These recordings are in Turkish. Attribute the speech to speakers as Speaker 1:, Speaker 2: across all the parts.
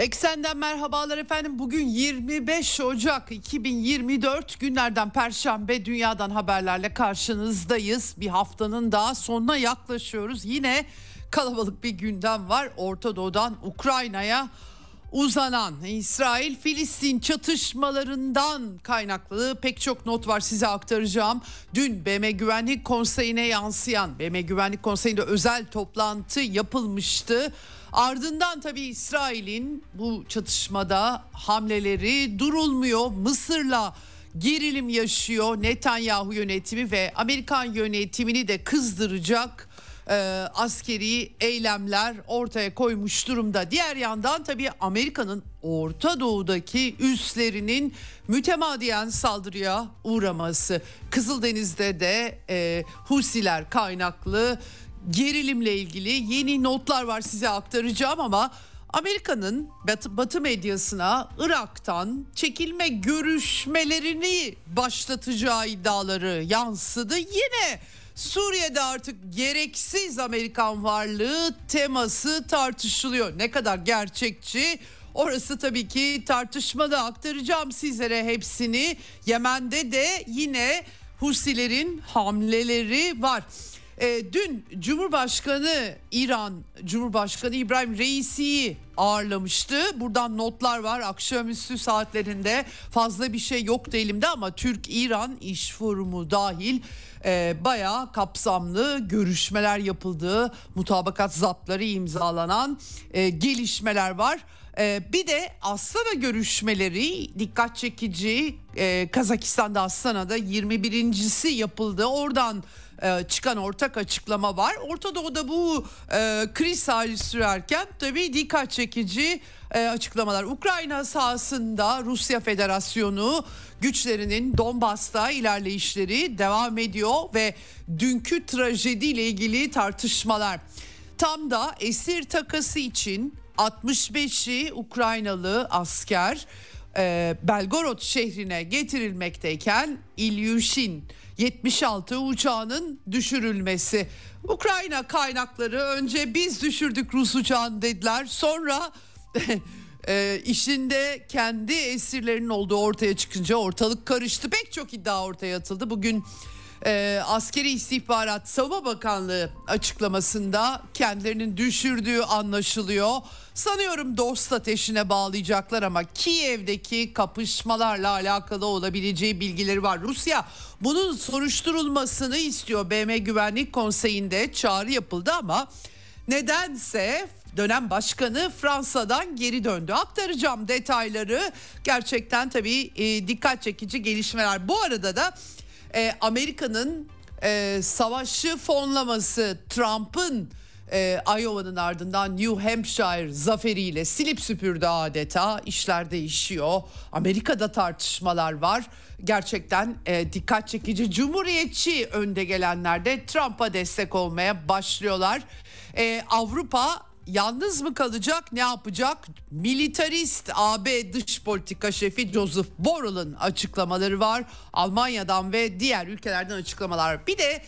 Speaker 1: Eksenden merhabalar efendim. Bugün 25 Ocak 2024 günlerden Perşembe dünyadan haberlerle karşınızdayız. Bir haftanın daha sonuna yaklaşıyoruz. Yine kalabalık bir gündem var. Orta Doğu'dan Ukrayna'ya uzanan İsrail-Filistin çatışmalarından kaynaklı pek çok not var size aktaracağım. Dün BM Güvenlik Konseyi'ne yansıyan BM Güvenlik Konseyi'nde özel toplantı yapılmıştı. Ardından tabii İsrail'in bu çatışmada hamleleri durulmuyor. Mısır'la gerilim yaşıyor. Netanyahu yönetimi ve Amerikan yönetimini de kızdıracak e, askeri eylemler ortaya koymuş durumda. Diğer yandan tabii Amerika'nın Orta Doğu'daki üslerinin mütemadiyen saldırıya uğraması. Kızıldeniz'de de e, Husiler kaynaklı gerilimle ilgili yeni notlar var size aktaracağım ama Amerika'nın batı, batı medyasına Irak'tan çekilme görüşmelerini başlatacağı iddiaları yansıdı. Yine Suriye'de artık gereksiz Amerikan varlığı teması tartışılıyor. Ne kadar gerçekçi Orası tabii ki tartışmada aktaracağım sizlere hepsini. Yemen'de de yine Husilerin hamleleri var. E, dün Cumhurbaşkanı İran Cumhurbaşkanı İbrahim Reisi'yi ağırlamıştı. Buradan notlar var akşamüstü saatlerinde fazla bir şey yoktu elimde ama Türk-İran iş forumu dahil e, bayağı kapsamlı görüşmeler yapıldığı mutabakat zapları imzalanan e, gelişmeler var. Ee, bir de Astana görüşmeleri dikkat çekici. Ee, Kazakistan'da Astana'da 21.si yapıldı. Oradan e, çıkan ortak açıklama var. Orta Doğu'da bu e, kriz hali sürerken tabii dikkat çekici e, açıklamalar. Ukrayna sahasında Rusya Federasyonu güçlerinin Donbas'ta ilerleyişleri devam ediyor ve dünkü trajediyle ilgili tartışmalar. Tam da esir takası için 65'i Ukraynalı asker Belgorod şehrine getirilmekteyken İlyushin 76 uçağının düşürülmesi. Ukrayna kaynakları önce biz düşürdük Rus uçağını dediler. Sonra e, işinde kendi esirlerinin olduğu ortaya çıkınca ortalık karıştı. Pek çok iddia ortaya atıldı. Bugün e, Askeri İstihbarat Savunma Bakanlığı açıklamasında kendilerinin düşürdüğü anlaşılıyor. Sanıyorum dost ateşine bağlayacaklar ama Kiev'deki kapışmalarla alakalı olabileceği bilgileri var. Rusya bunun soruşturulmasını istiyor. BM Güvenlik Konseyi'nde çağrı yapıldı ama nedense dönem başkanı Fransa'dan geri döndü. Aktaracağım detayları. Gerçekten tabii e, dikkat çekici gelişmeler. Bu arada da e, Amerika'nın e, savaşı fonlaması Trump'ın e, Iowa'nın ardından New Hampshire zaferiyle silip süpürdü adeta işler değişiyor. Amerika'da tartışmalar var. Gerçekten e, dikkat çekici cumhuriyetçi önde gelenler de Trump'a destek olmaya başlıyorlar. E, Avrupa yalnız mı kalacak ne yapacak? Militarist AB dış politika şefi Joseph Borrell'ın açıklamaları var. Almanya'dan ve diğer ülkelerden açıklamalar. Bir de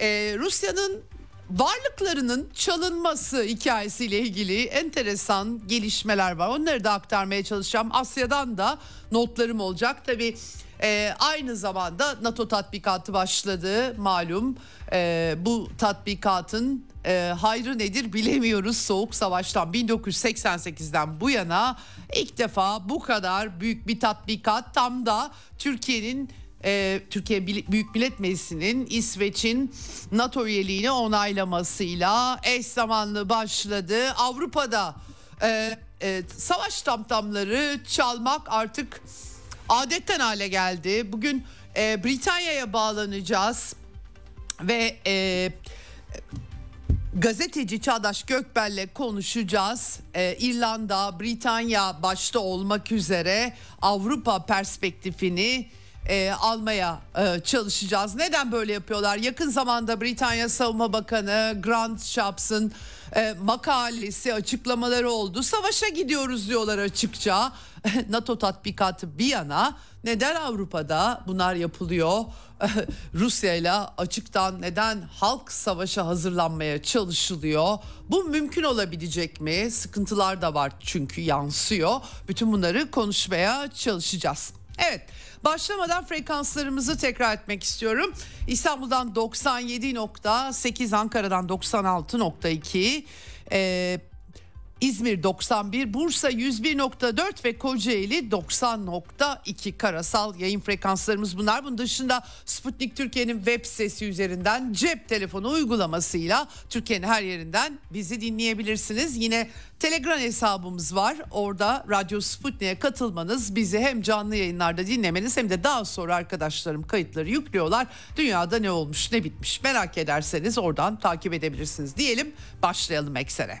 Speaker 1: e, Rusya'nın varlıklarının çalınması hikayesiyle ilgili enteresan gelişmeler var. Onları da aktarmaya çalışacağım. Asya'dan da notlarım olacak. Tabii e, aynı zamanda NATO tatbikatı başladı malum. E, bu tatbikatın e, hayrı nedir bilemiyoruz. Soğuk Savaş'tan 1988'den bu yana ilk defa bu kadar büyük bir tatbikat tam da Türkiye'nin e, Türkiye Büyük Millet Meclisi'nin İsveç'in NATO üyeliğini onaylamasıyla eş zamanlı başladı. Avrupa'da e, e, savaş tamtamları çalmak artık adetten hale geldi. Bugün e, Britanya'ya bağlanacağız ve e, Gazeteci Çağdaş Gökbel'le konuşacağız. Ee, İrlanda, Britanya başta olmak üzere Avrupa perspektifini e, almaya e, çalışacağız. Neden böyle yapıyorlar? Yakın zamanda Britanya Savunma Bakanı Grant Shaps'ın e, makalesi açıklamaları oldu. Savaşa gidiyoruz diyorlar açıkça. NATO tatbikatı bir yana neden Avrupa'da bunlar yapılıyor? Rusya ile açıktan neden halk savaşa hazırlanmaya çalışılıyor? Bu mümkün olabilecek mi? Sıkıntılar da var çünkü yansıyor. Bütün bunları konuşmaya çalışacağız. Evet başlamadan frekanslarımızı tekrar etmek istiyorum. İstanbul'dan 97.8 Ankara'dan 96.2 ee, İzmir 91, Bursa 101.4 ve Kocaeli 90.2 karasal yayın frekanslarımız bunlar. Bunun dışında Sputnik Türkiye'nin web sitesi üzerinden cep telefonu uygulamasıyla Türkiye'nin her yerinden bizi dinleyebilirsiniz. Yine Telegram hesabımız var. Orada Radyo Sputnik'e katılmanız, bizi hem canlı yayınlarda dinlemeniz hem de daha sonra arkadaşlarım kayıtları yüklüyorlar. Dünyada ne olmuş, ne bitmiş merak ederseniz oradan takip edebilirsiniz diyelim. Başlayalım eksere.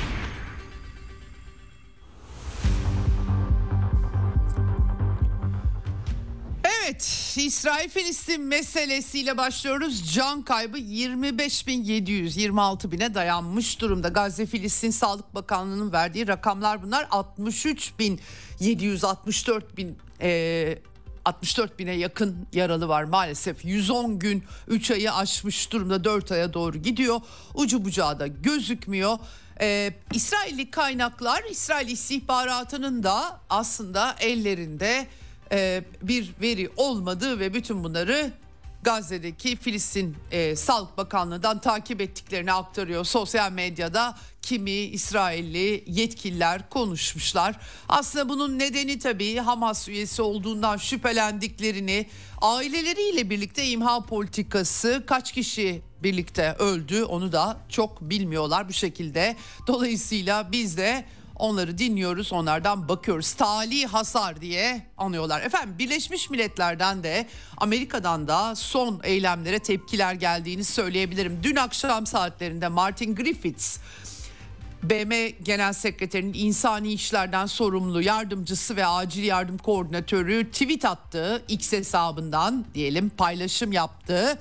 Speaker 1: Evet, İsrail-Filistin meselesiyle başlıyoruz. Can kaybı 25.700, 26 bine dayanmış durumda. Gazze-Filistin Sağlık Bakanlığı'nın verdiği rakamlar bunlar. 63.700, 64 bin... E, 64 bine yakın yaralı var maalesef 110 gün 3 ayı aşmış durumda 4 aya doğru gidiyor ucu bucağı da gözükmüyor ee, İsrailli kaynaklar İsrail istihbaratının da aslında ellerinde e, bir veri olmadığı ve bütün bunları Gazze'deki Filistin e, Sağlık Bakanlığı'ndan takip ettiklerini aktarıyor. Sosyal medyada kimi İsrailli yetkililer konuşmuşlar. Aslında bunun nedeni tabii Hamas üyesi olduğundan şüphelendiklerini aileleriyle birlikte imha politikası kaç kişi birlikte öldü onu da çok bilmiyorlar bu şekilde. Dolayısıyla biz de Onları dinliyoruz, onlardan bakıyoruz. Tali hasar diye anıyorlar. Efendim Birleşmiş Milletler'den de Amerika'dan da son eylemlere tepkiler geldiğini söyleyebilirim. Dün akşam saatlerinde Martin Griffiths BM Genel Sekreterinin insani işlerden sorumlu yardımcısı ve acil yardım koordinatörü tweet attı. X hesabından diyelim paylaşım yaptı.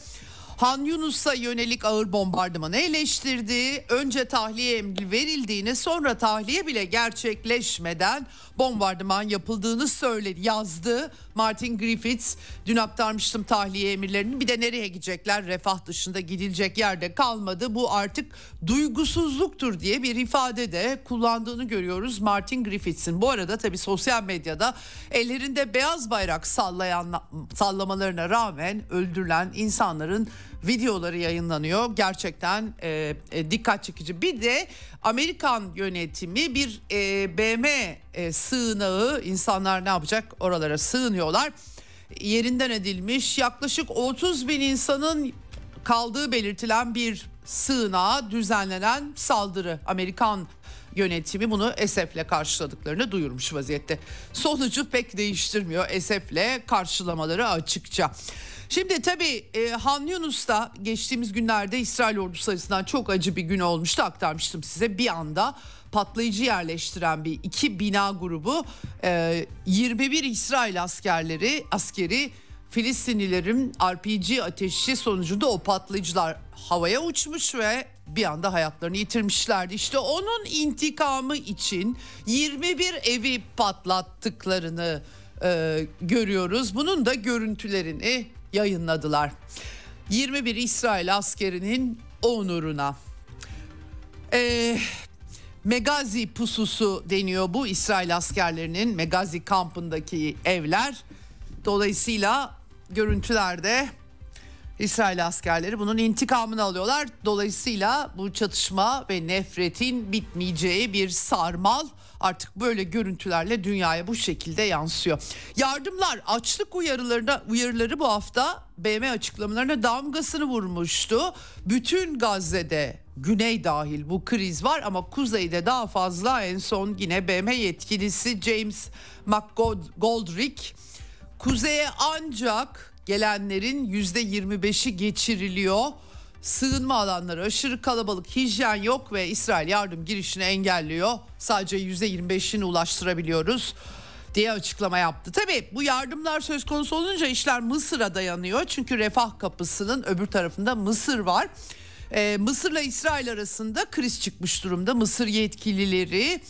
Speaker 1: Han Yunus'a yönelik ağır bombardımanı eleştirdi. Önce tahliye emri verildiğini sonra tahliye bile gerçekleşmeden bombardıman yapıldığını söyledi yazdı. Martin Griffiths dün aktarmıştım tahliye emirlerini bir de nereye gidecekler refah dışında gidilecek yerde kalmadı. Bu artık duygusuzluktur diye bir ifade de kullandığını görüyoruz Martin Griffiths'in. Bu arada tabi sosyal medyada ellerinde beyaz bayrak sallayan sallamalarına rağmen öldürülen insanların videoları yayınlanıyor. Gerçekten e, e, dikkat çekici. Bir de Amerikan yönetimi bir e, BM e, sığınağı insanlar ne yapacak oralara sığınıyorlar. Yerinden edilmiş yaklaşık 30 bin insanın kaldığı belirtilen bir sığınağa düzenlenen saldırı. Amerikan yönetimi bunu ESEF'le karşıladıklarını duyurmuş vaziyette. Sonucu pek değiştirmiyor ESEF'le karşılamaları açıkça. Şimdi tabii e, Han Yunus'ta geçtiğimiz günlerde İsrail ordusu açısından çok acı bir gün olmuştu aktarmıştım size. Bir anda patlayıcı yerleştiren bir iki bina grubu e, 21 İsrail askerleri askeri Filistinlilerin RPG ateşi sonucunda o patlayıcılar havaya uçmuş ve bir anda hayatlarını yitirmişlerdi. İşte onun intikamı için 21 evi patlattıklarını e, görüyoruz. Bunun da görüntülerini yayınladılar. 21 İsrail askerinin onuruna. Ee, Megazi pususu deniyor bu İsrail askerlerinin Megazi kampındaki evler. Dolayısıyla görüntülerde İsrail askerleri bunun intikamını alıyorlar. Dolayısıyla bu çatışma ve nefretin bitmeyeceği bir sarmal artık böyle görüntülerle dünyaya bu şekilde yansıyor. Yardımlar açlık uyarılarına uyarıları bu hafta BM açıklamalarına damgasını vurmuştu. Bütün Gazze'de güney dahil bu kriz var ama kuzeyde daha fazla en son yine BM yetkilisi James McGoldrick kuzeye ancak gelenlerin yüzde 25'i geçiriliyor. Sığınma alanları aşırı kalabalık, hijyen yok ve İsrail yardım girişini engelliyor. Sadece yüzde 25'ini ulaştırabiliyoruz diye açıklama yaptı. Tabii bu yardımlar söz konusu olunca işler Mısır'a dayanıyor. Çünkü refah kapısının öbür tarafında Mısır var. Ee, Mısır'la İsrail arasında kriz çıkmış durumda. Mısır yetkilileri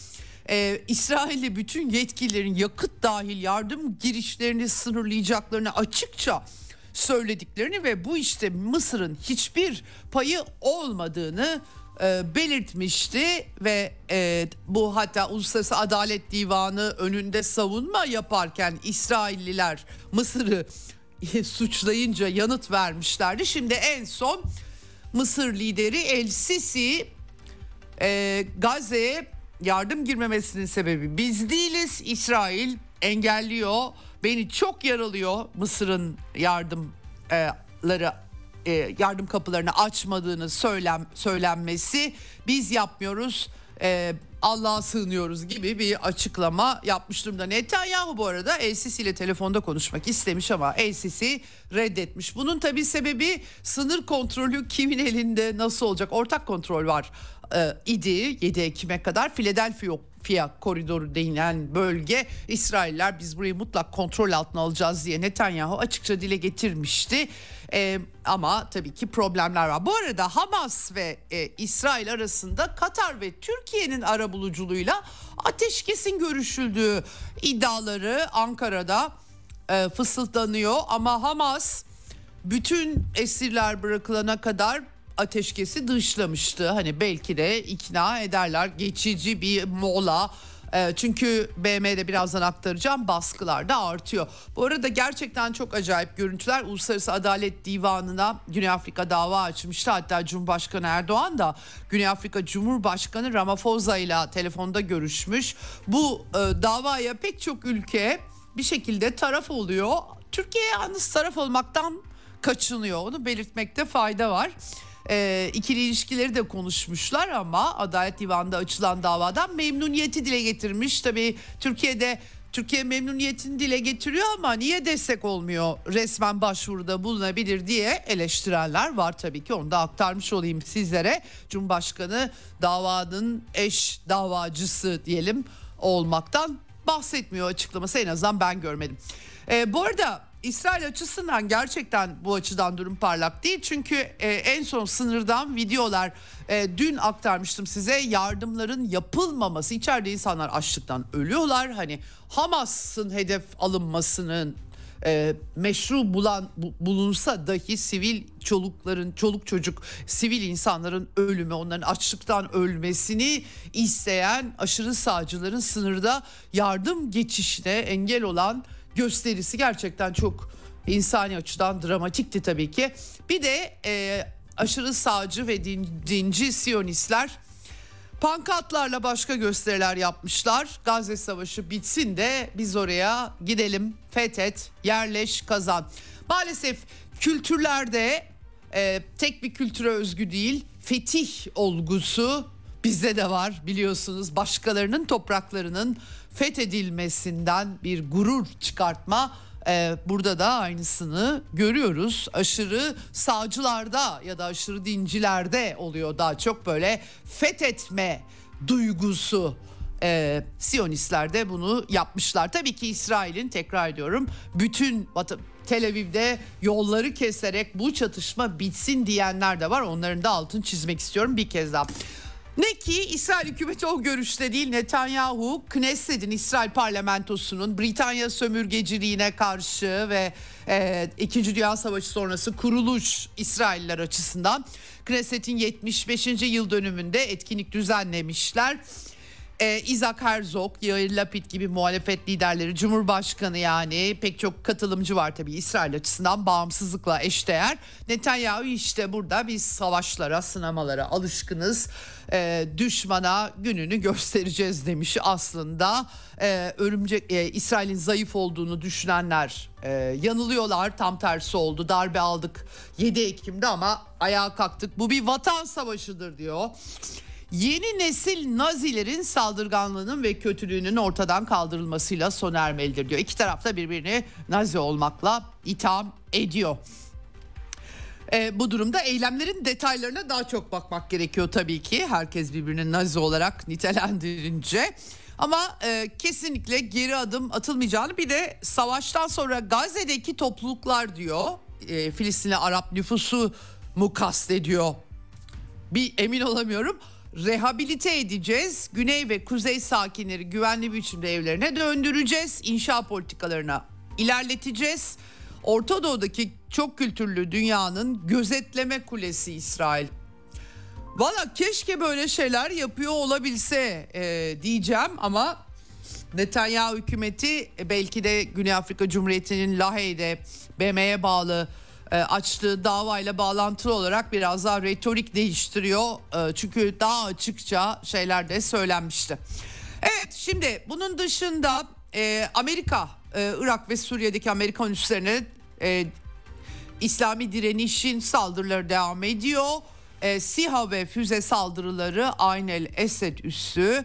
Speaker 1: e, İsrail'li bütün yetkililerin yakıt dahil yardım girişlerini sınırlayacaklarını açıkça söylediklerini ve bu işte Mısır'ın hiçbir payı olmadığını e, belirtmişti ve e, bu hatta Uluslararası Adalet Divanı önünde savunma yaparken İsrailliler Mısır'ı suçlayınca yanıt vermişlerdi. Şimdi en son Mısır lideri El Sisi e, Gazze'ye yardım girmemesinin sebebi biz değiliz. İsrail engelliyor. Beni çok yaralıyor Mısır'ın yardımları e, yardım kapılarını açmadığını söylem söylenmesi. Biz yapmıyoruz. E, Allah'a sığınıyoruz gibi bir açıklama yapmış durumda. Netanyahu bu arada El Sisi ile telefonda konuşmak istemiş ama El Sisi reddetmiş. Bunun tabii sebebi sınır kontrolü kimin elinde nasıl olacak? Ortak kontrol var e, idi 7 Ekim'e kadar Philadelphia Fiyat koridoru denilen bölge İsrailler biz burayı mutlak kontrol altına alacağız diye Netanyahu açıkça dile getirmişti. Ee, ama tabii ki problemler var. Bu arada Hamas ve e, İsrail arasında Katar ve Türkiye'nin arabuluculuğuyla ateşkesin görüşüldüğü iddiaları Ankara'da e, fısıldanıyor. Ama Hamas bütün esirler bırakılana kadar ateşkesi dışlamıştı. Hani belki de ikna ederler geçici bir mola e, çünkü BM'de birazdan aktaracağım baskılar da artıyor. Bu arada gerçekten çok acayip görüntüler. Uluslararası Adalet Divanı'na Güney Afrika dava açmıştı. Hatta Cumhurbaşkanı Erdoğan da Güney Afrika Cumhurbaşkanı Ramaphosa ile telefonda görüşmüş. Bu e, davaya pek çok ülke bir şekilde taraf oluyor. Türkiye yalnız taraf olmaktan kaçınıyor. Onu belirtmekte fayda var e, ikili ilişkileri de konuşmuşlar ama Adalet Divanı'nda açılan davadan memnuniyeti dile getirmiş. Tabii Türkiye'de Türkiye memnuniyetini dile getiriyor ama niye destek olmuyor resmen başvuruda bulunabilir diye eleştirenler var tabii ki onu da aktarmış olayım sizlere. Cumhurbaşkanı davanın eş davacısı diyelim olmaktan bahsetmiyor açıklaması en azından ben görmedim. Ee, bu arada İsrail açısından gerçekten bu açıdan durum parlak değil. Çünkü e, en son sınırdan videolar e, dün aktarmıştım size yardımların yapılmaması. içeride insanlar açlıktan ölüyorlar. Hani Hamas'ın hedef alınmasının e, meşru bulan bu, bulunsa dahi sivil çolukların çoluk çocuk sivil insanların ölümü onların açlıktan ölmesini isteyen aşırı sağcıların sınırda yardım geçişine engel olan gösterisi gerçekten çok insani açıdan dramatikti tabii ki. Bir de e, aşırı sağcı ve din, dinci siyonistler pankartlarla başka gösteriler yapmışlar. Gazze Savaşı bitsin de biz oraya gidelim, fethet, yerleş, kazan. Maalesef kültürlerde e, tek bir kültüre özgü değil, fetih olgusu bizde de var biliyorsunuz. Başkalarının topraklarının fethedilmesinden bir gurur çıkartma ee, burada da aynısını görüyoruz. Aşırı sağcılarda ya da aşırı dincilerde oluyor daha çok böyle fethetme duygusu. Ee, Siyonistler de bunu yapmışlar. Tabii ki İsrail'in tekrar ediyorum bütün Batı, Tel Aviv'de yolları keserek bu çatışma bitsin diyenler de var. Onların da altını çizmek istiyorum bir kez daha. Ne ki İsrail hükümeti o görüşte değil Netanyahu Knesset'in İsrail parlamentosunun Britanya sömürgeciliğine karşı ve e, İkinci Dünya Savaşı sonrası kuruluş İsrailler açısından Knesset'in 75. yıl dönümünde etkinlik düzenlemişler. E, Isaac Herzog, Yair Lapid gibi muhalefet liderleri, Cumhurbaşkanı yani pek çok katılımcı var tabii İsrail açısından bağımsızlıkla eşdeğer. Netanyahu işte burada biz savaşlara, sınamalara alışkınız. E, düşmana gününü göstereceğiz demiş aslında. E, örümcek e, İsrail'in zayıf olduğunu düşünenler e, yanılıyorlar. Tam tersi oldu. Darbe aldık 7 Ekim'de ama ayağa kalktık. Bu bir vatan savaşıdır diyor. Yeni nesil Nazilerin saldırganlığının ve kötülüğünün ortadan kaldırılmasıyla sona ermelidir diyor. İki taraf da birbirini Nazi olmakla itham ediyor. E, bu durumda eylemlerin detaylarına daha çok bakmak gerekiyor tabii ki. Herkes birbirini Nazi olarak nitelendirince. Ama e, kesinlikle geri adım atılmayacağını bir de savaştan sonra Gazze'deki topluluklar diyor. E, Filistinli Arap nüfusu mu kastediyor? Bir emin olamıyorum rehabilite edeceğiz. Güney ve kuzey sakinleri güvenli bir biçimde evlerine döndüreceğiz. İnşa politikalarına ilerleteceğiz. Orta Doğu'daki çok kültürlü dünyanın gözetleme kulesi İsrail. Valla keşke böyle şeyler yapıyor olabilse e, diyeceğim ama Netanyahu hükümeti belki de Güney Afrika Cumhuriyeti'nin Lahey'de BM'ye bağlı e, açtığı davayla bağlantılı olarak biraz daha retorik değiştiriyor. E, çünkü daha açıkça şeyler de söylenmişti. Evet şimdi bunun dışında e, Amerika, Irak ve Suriye'deki Amerikan üslerine İslami direnişin saldırıları devam ediyor. SİHA ve füze saldırıları Aynel Esed üssü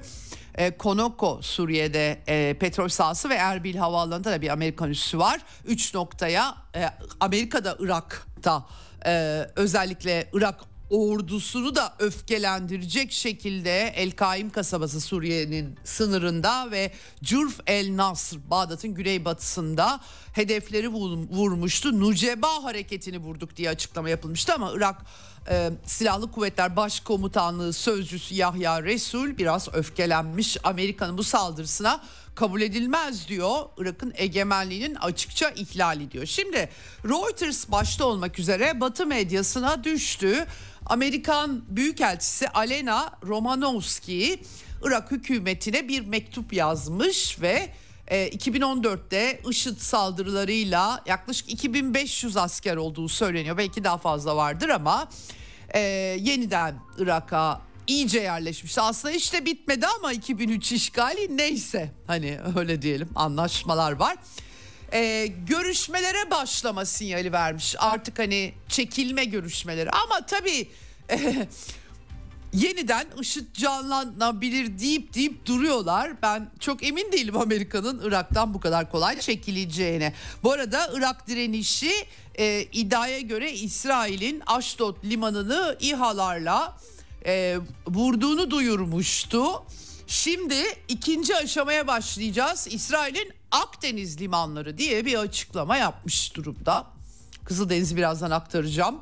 Speaker 1: e, Konoko Suriye'de e, petrol sahası ve Erbil havaalanında da bir Amerikan üssü var. Üç noktaya e, Amerika'da Irak'ta e, özellikle Irak ordusunu da öfkelendirecek şekilde El Kaim kasabası Suriye'nin sınırında ve Curf El Nasr Bağdat'ın güneybatısında hedefleri vurmuştu. Nuceba hareketini vurduk diye açıklama yapılmıştı ama Irak e, Silahlı Kuvvetler Başkomutanlığı sözcüsü Yahya Resul biraz öfkelenmiş Amerika'nın bu saldırısına kabul edilmez diyor. Irak'ın egemenliğinin açıkça ihlali diyor. Şimdi Reuters başta olmak üzere Batı medyasına düştü. Amerikan Büyükelçisi Alena Romanowski Irak hükümetine bir mektup yazmış ve 2014'te e, IŞİD saldırılarıyla yaklaşık 2500 asker olduğu söyleniyor. Belki daha fazla vardır ama e, yeniden Irak'a iyice yerleşmiş. Aslında işte bitmedi ama 2003 işgali neyse hani öyle diyelim anlaşmalar var. Ee, görüşmelere başlama sinyali vermiş artık hani çekilme görüşmeleri ama tabii e, yeniden IŞİD canlanabilir deyip deyip duruyorlar. Ben çok emin değilim Amerika'nın Irak'tan bu kadar kolay çekileceğine. Bu arada Irak direnişi e, iddiaya göre İsrail'in Ashdod limanını İHA'larla e, vurduğunu duyurmuştu. Şimdi ikinci aşamaya başlayacağız. İsrail'in Akdeniz limanları diye bir açıklama yapmış durumda. Kızıldeniz'i birazdan aktaracağım.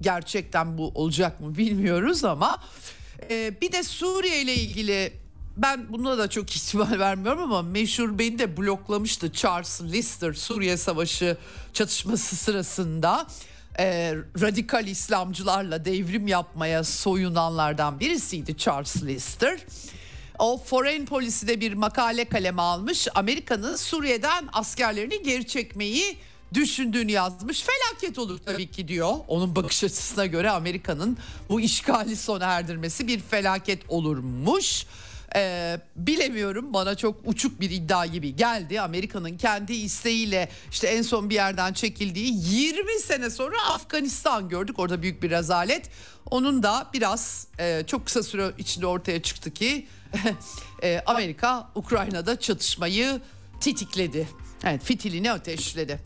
Speaker 1: Gerçekten bu olacak mı bilmiyoruz ama e, bir de Suriye ile ilgili ben buna da çok ihtimal vermiyorum ama meşhur beni de bloklamıştı Charles Lister Suriye Savaşı çatışması sırasında e, radikal İslamcılarla devrim yapmaya soyunanlardan birisiydi Charles Lister. O Foreign Policy'de bir makale kaleme almış. Amerika'nın Suriye'den askerlerini geri çekmeyi düşündüğünü yazmış. Felaket olur tabii ki diyor. Onun bakış açısına göre Amerika'nın bu işgali sona erdirmesi bir felaket olurmuş. Ee, bilemiyorum bana çok uçuk bir iddia gibi geldi. Amerika'nın kendi isteğiyle işte en son bir yerden çekildiği 20 sene sonra Afganistan gördük. Orada büyük bir rezalet. Onun da biraz e, çok kısa süre içinde ortaya çıktı ki e, Amerika Ukrayna'da çatışmayı tetikledi. Evet fitilini ateşledi.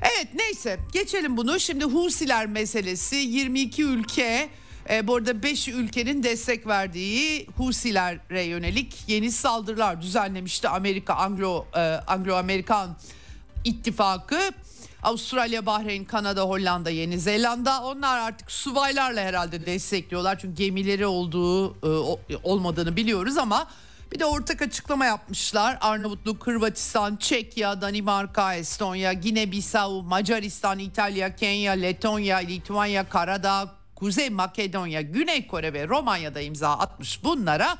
Speaker 1: Evet neyse geçelim bunu. Şimdi Husiler meselesi 22 ülke e, bu arada 5 ülkenin destek verdiği Husilere yönelik yeni saldırılar düzenlemişti Amerika Anglo e, Anglo Amerikan ittifakı. Avustralya, Bahreyn, Kanada, Hollanda, Yeni Zelanda onlar artık subaylarla herhalde destekliyorlar. Çünkü gemileri olduğu e, olmadığını biliyoruz ama bir de ortak açıklama yapmışlar. Arnavutluk, Hırvatistan, Çekya, Danimarka, Estonya, Gine-Bissau, Macaristan, İtalya, Kenya, Letonya, Litvanya, Karadağ, Kuzey Makedonya, Güney Kore ve Romanya'da imza atmış bunlara.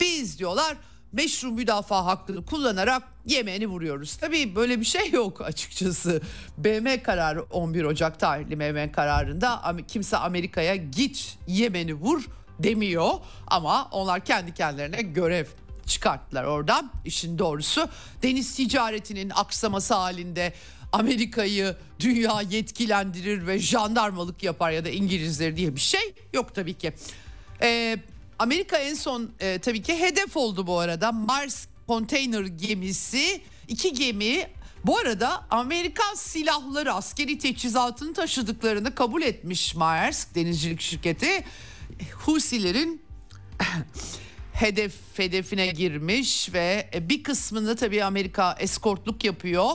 Speaker 1: Biz diyorlar meşru müdafaa hakkını kullanarak Yemen'i vuruyoruz. Tabii böyle bir şey yok açıkçası. BM kararı 11 Ocak tarihli BM kararında kimse Amerika'ya git Yemen'i vur demiyor ama onlar kendi kendilerine görev çıkarttılar oradan. İşin doğrusu deniz ticaretinin aksaması halinde Amerika'yı dünya yetkilendirir ve jandarmalık yapar ya da İngilizleri diye bir şey yok tabii ki. Ee, Amerika en son e, tabii ki hedef oldu bu arada. Mars konteyner gemisi iki gemi bu arada Amerikan silahları askeri teçhizatını taşıdıklarını kabul etmiş Maersk denizcilik şirketi. Husilerin hedef hedefine girmiş ve bir kısmını tabii Amerika eskortluk yapıyor.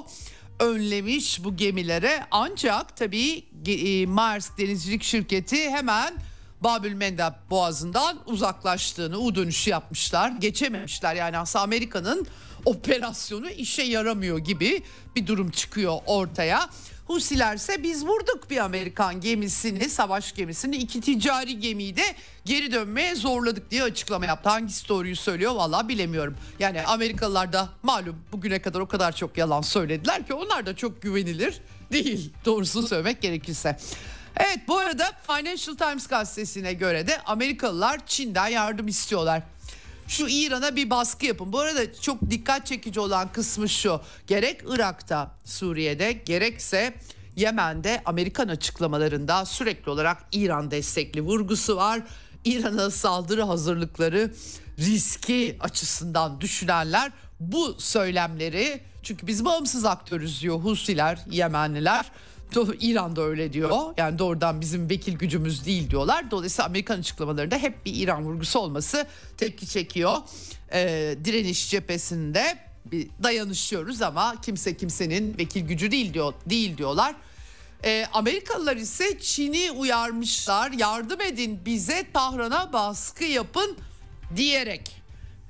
Speaker 1: Önlemiş bu gemilere ancak tabii e, Maersk denizcilik şirketi hemen Babül Mendeb boğazından uzaklaştığını U dönüşü yapmışlar. Geçememişler yani aslında Amerika'nın operasyonu işe yaramıyor gibi bir durum çıkıyor ortaya. Husiler ise biz vurduk bir Amerikan gemisini, savaş gemisini, iki ticari gemiyi de geri dönmeye zorladık diye açıklama yaptı. Hangisi doğruyu söylüyor valla bilemiyorum. Yani Amerikalılar da malum bugüne kadar o kadar çok yalan söylediler ki onlar da çok güvenilir değil doğrusunu söylemek gerekirse. Evet bu arada Financial Times gazetesine göre de Amerikalılar Çin'den yardım istiyorlar. Şu İran'a bir baskı yapın. Bu arada çok dikkat çekici olan kısmı şu. Gerek Irak'ta, Suriye'de gerekse Yemen'de Amerikan açıklamalarında sürekli olarak İran destekli vurgusu var. İran'a saldırı hazırlıkları riski açısından düşünenler bu söylemleri çünkü biz bağımsız aktörüz diyor Husiler, Yemenliler İran'da öyle diyor. Yani doğrudan bizim vekil gücümüz değil diyorlar. Dolayısıyla Amerikan açıklamalarında hep bir İran vurgusu olması tepki çekiyor. Ee, direniş cephesinde bir dayanışıyoruz ama kimse kimsenin vekil gücü değil diyor değil diyorlar. Ee, Amerikalılar ise Çin'i uyarmışlar. Yardım edin bize Tahran'a baskı yapın diyerek.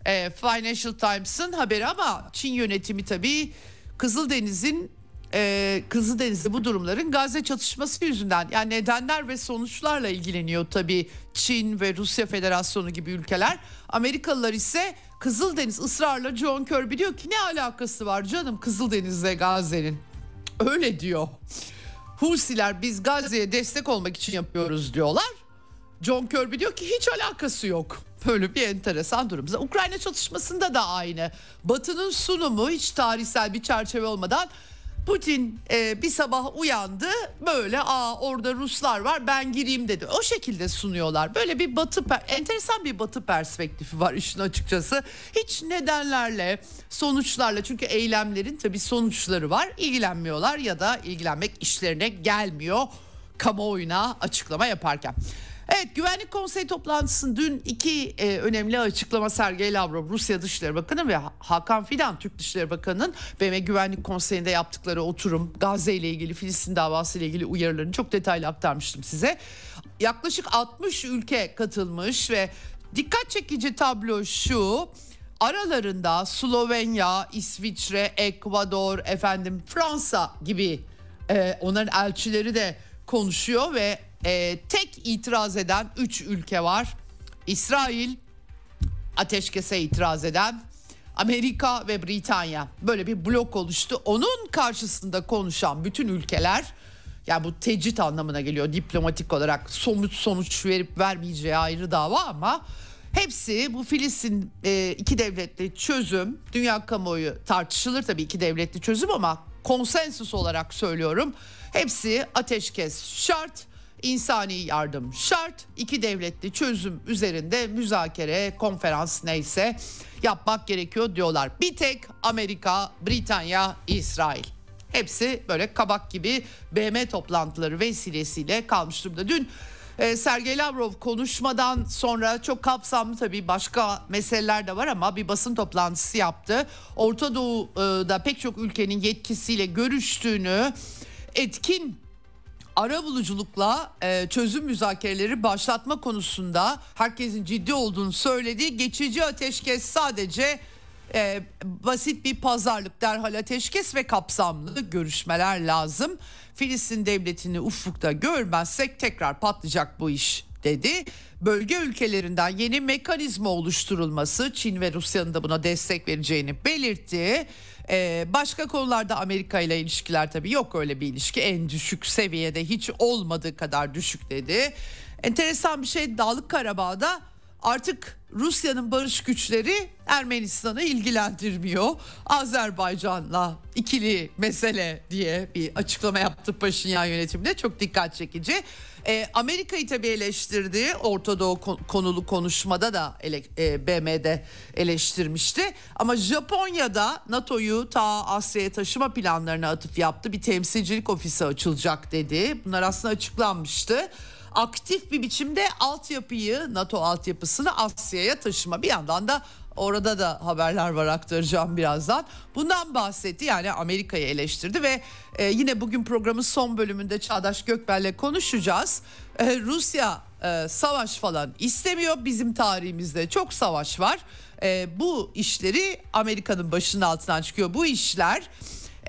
Speaker 1: Ee, Financial Times'ın haberi ama Çin yönetimi tabii Kızıldeniz'in e, Kızıldeniz'de bu durumların Gazze çatışması yüzünden yani nedenler ve sonuçlarla ilgileniyor tabii Çin ve Rusya Federasyonu gibi ülkeler. Amerikalılar ise Kızıldeniz ısrarla John Kirby diyor ki ne alakası var canım Kızıldeniz'le Gazze'nin. Öyle diyor. Husiler biz Gazze'ye destek olmak için yapıyoruz diyorlar. John Kirby diyor ki hiç alakası yok. Böyle bir enteresan durum. Ukrayna çatışmasında da aynı. Batı'nın sunumu hiç tarihsel bir çerçeve olmadan Putin e, bir sabah uyandı böyle aa orada Ruslar var ben gireyim dedi. O şekilde sunuyorlar. Böyle bir batı enteresan bir batı perspektifi var işin açıkçası. Hiç nedenlerle sonuçlarla çünkü eylemlerin tabii sonuçları var ilgilenmiyorlar ya da ilgilenmek işlerine gelmiyor kamuoyuna açıklama yaparken. Evet Güvenlik Konseyi toplantısının dün iki e, önemli açıklama Sergey Lavrov Rusya Dışişleri Bakanı ve Hakan Fidan Türk Dışişleri Bakanı'nın BM Güvenlik Konseyi'nde yaptıkları oturum Gazze ile ilgili Filistin davası ile ilgili uyarılarını çok detaylı aktarmıştım size. Yaklaşık 60 ülke katılmış ve dikkat çekici tablo şu aralarında Slovenya, İsviçre, Ekvador, efendim Fransa gibi e, onların elçileri de konuşuyor ve e, tek itiraz eden 3 ülke var. İsrail ateşkese itiraz eden Amerika ve Britanya. Böyle bir blok oluştu. Onun karşısında konuşan bütün ülkeler yani bu tecrit anlamına geliyor. Diplomatik olarak somut sonuç verip vermeyeceği ayrı dava ama hepsi bu Filistin e, iki devletli çözüm. Dünya kamuoyu tartışılır tabii iki devletli çözüm ama konsensus olarak söylüyorum. Hepsi ateşkes şart insani yardım şart. iki devletli çözüm üzerinde müzakere, konferans neyse yapmak gerekiyor diyorlar. Bir tek Amerika, Britanya, İsrail. Hepsi böyle kabak gibi BM toplantıları vesilesiyle kalmış durumda. Dün e, Sergey Lavrov konuşmadan sonra çok kapsamlı tabii başka meseleler de var ama bir basın toplantısı yaptı. Orta Doğu'da pek çok ülkenin yetkisiyle görüştüğünü, etkin ara buluculukla e, çözüm müzakereleri başlatma konusunda herkesin ciddi olduğunu söyledi. Geçici ateşkes sadece e, basit bir pazarlık derhal ateşkes ve kapsamlı görüşmeler lazım. Filistin devletini ufukta görmezsek tekrar patlayacak bu iş dedi. Bölge ülkelerinden yeni mekanizma oluşturulması Çin ve Rusya'nın da buna destek vereceğini belirtti. Ee, başka konularda Amerika ile ilişkiler tabii. Yok öyle bir ilişki. En düşük seviyede hiç olmadığı kadar düşük dedi. Enteresan bir şey. Dağlık Karabağ'da artık Rusya'nın barış güçleri Ermenistan'ı ilgilendirmiyor. Azerbaycan'la ikili mesele diye bir açıklama yaptı Paşinyan yönetiminde çok dikkat çekici. E, Amerika'yı tabii eleştirdi. Orta Doğu konulu konuşmada da ele, e, BM'de eleştirmişti. Ama Japonya'da NATO'yu ta Asya'ya taşıma planlarına atıf yaptı. Bir temsilcilik ofisi açılacak dedi. Bunlar aslında açıklanmıştı aktif bir biçimde altyapıyı NATO altyapısını Asya'ya taşıma bir yandan da Orada da haberler var aktaracağım birazdan. Bundan bahsetti yani Amerika'yı eleştirdi ve e, yine bugün programın son bölümünde Çağdaş Gökbel'le konuşacağız. E, Rusya e, savaş falan istemiyor. Bizim tarihimizde çok savaş var. E, bu işleri Amerika'nın başının altından çıkıyor. Bu işler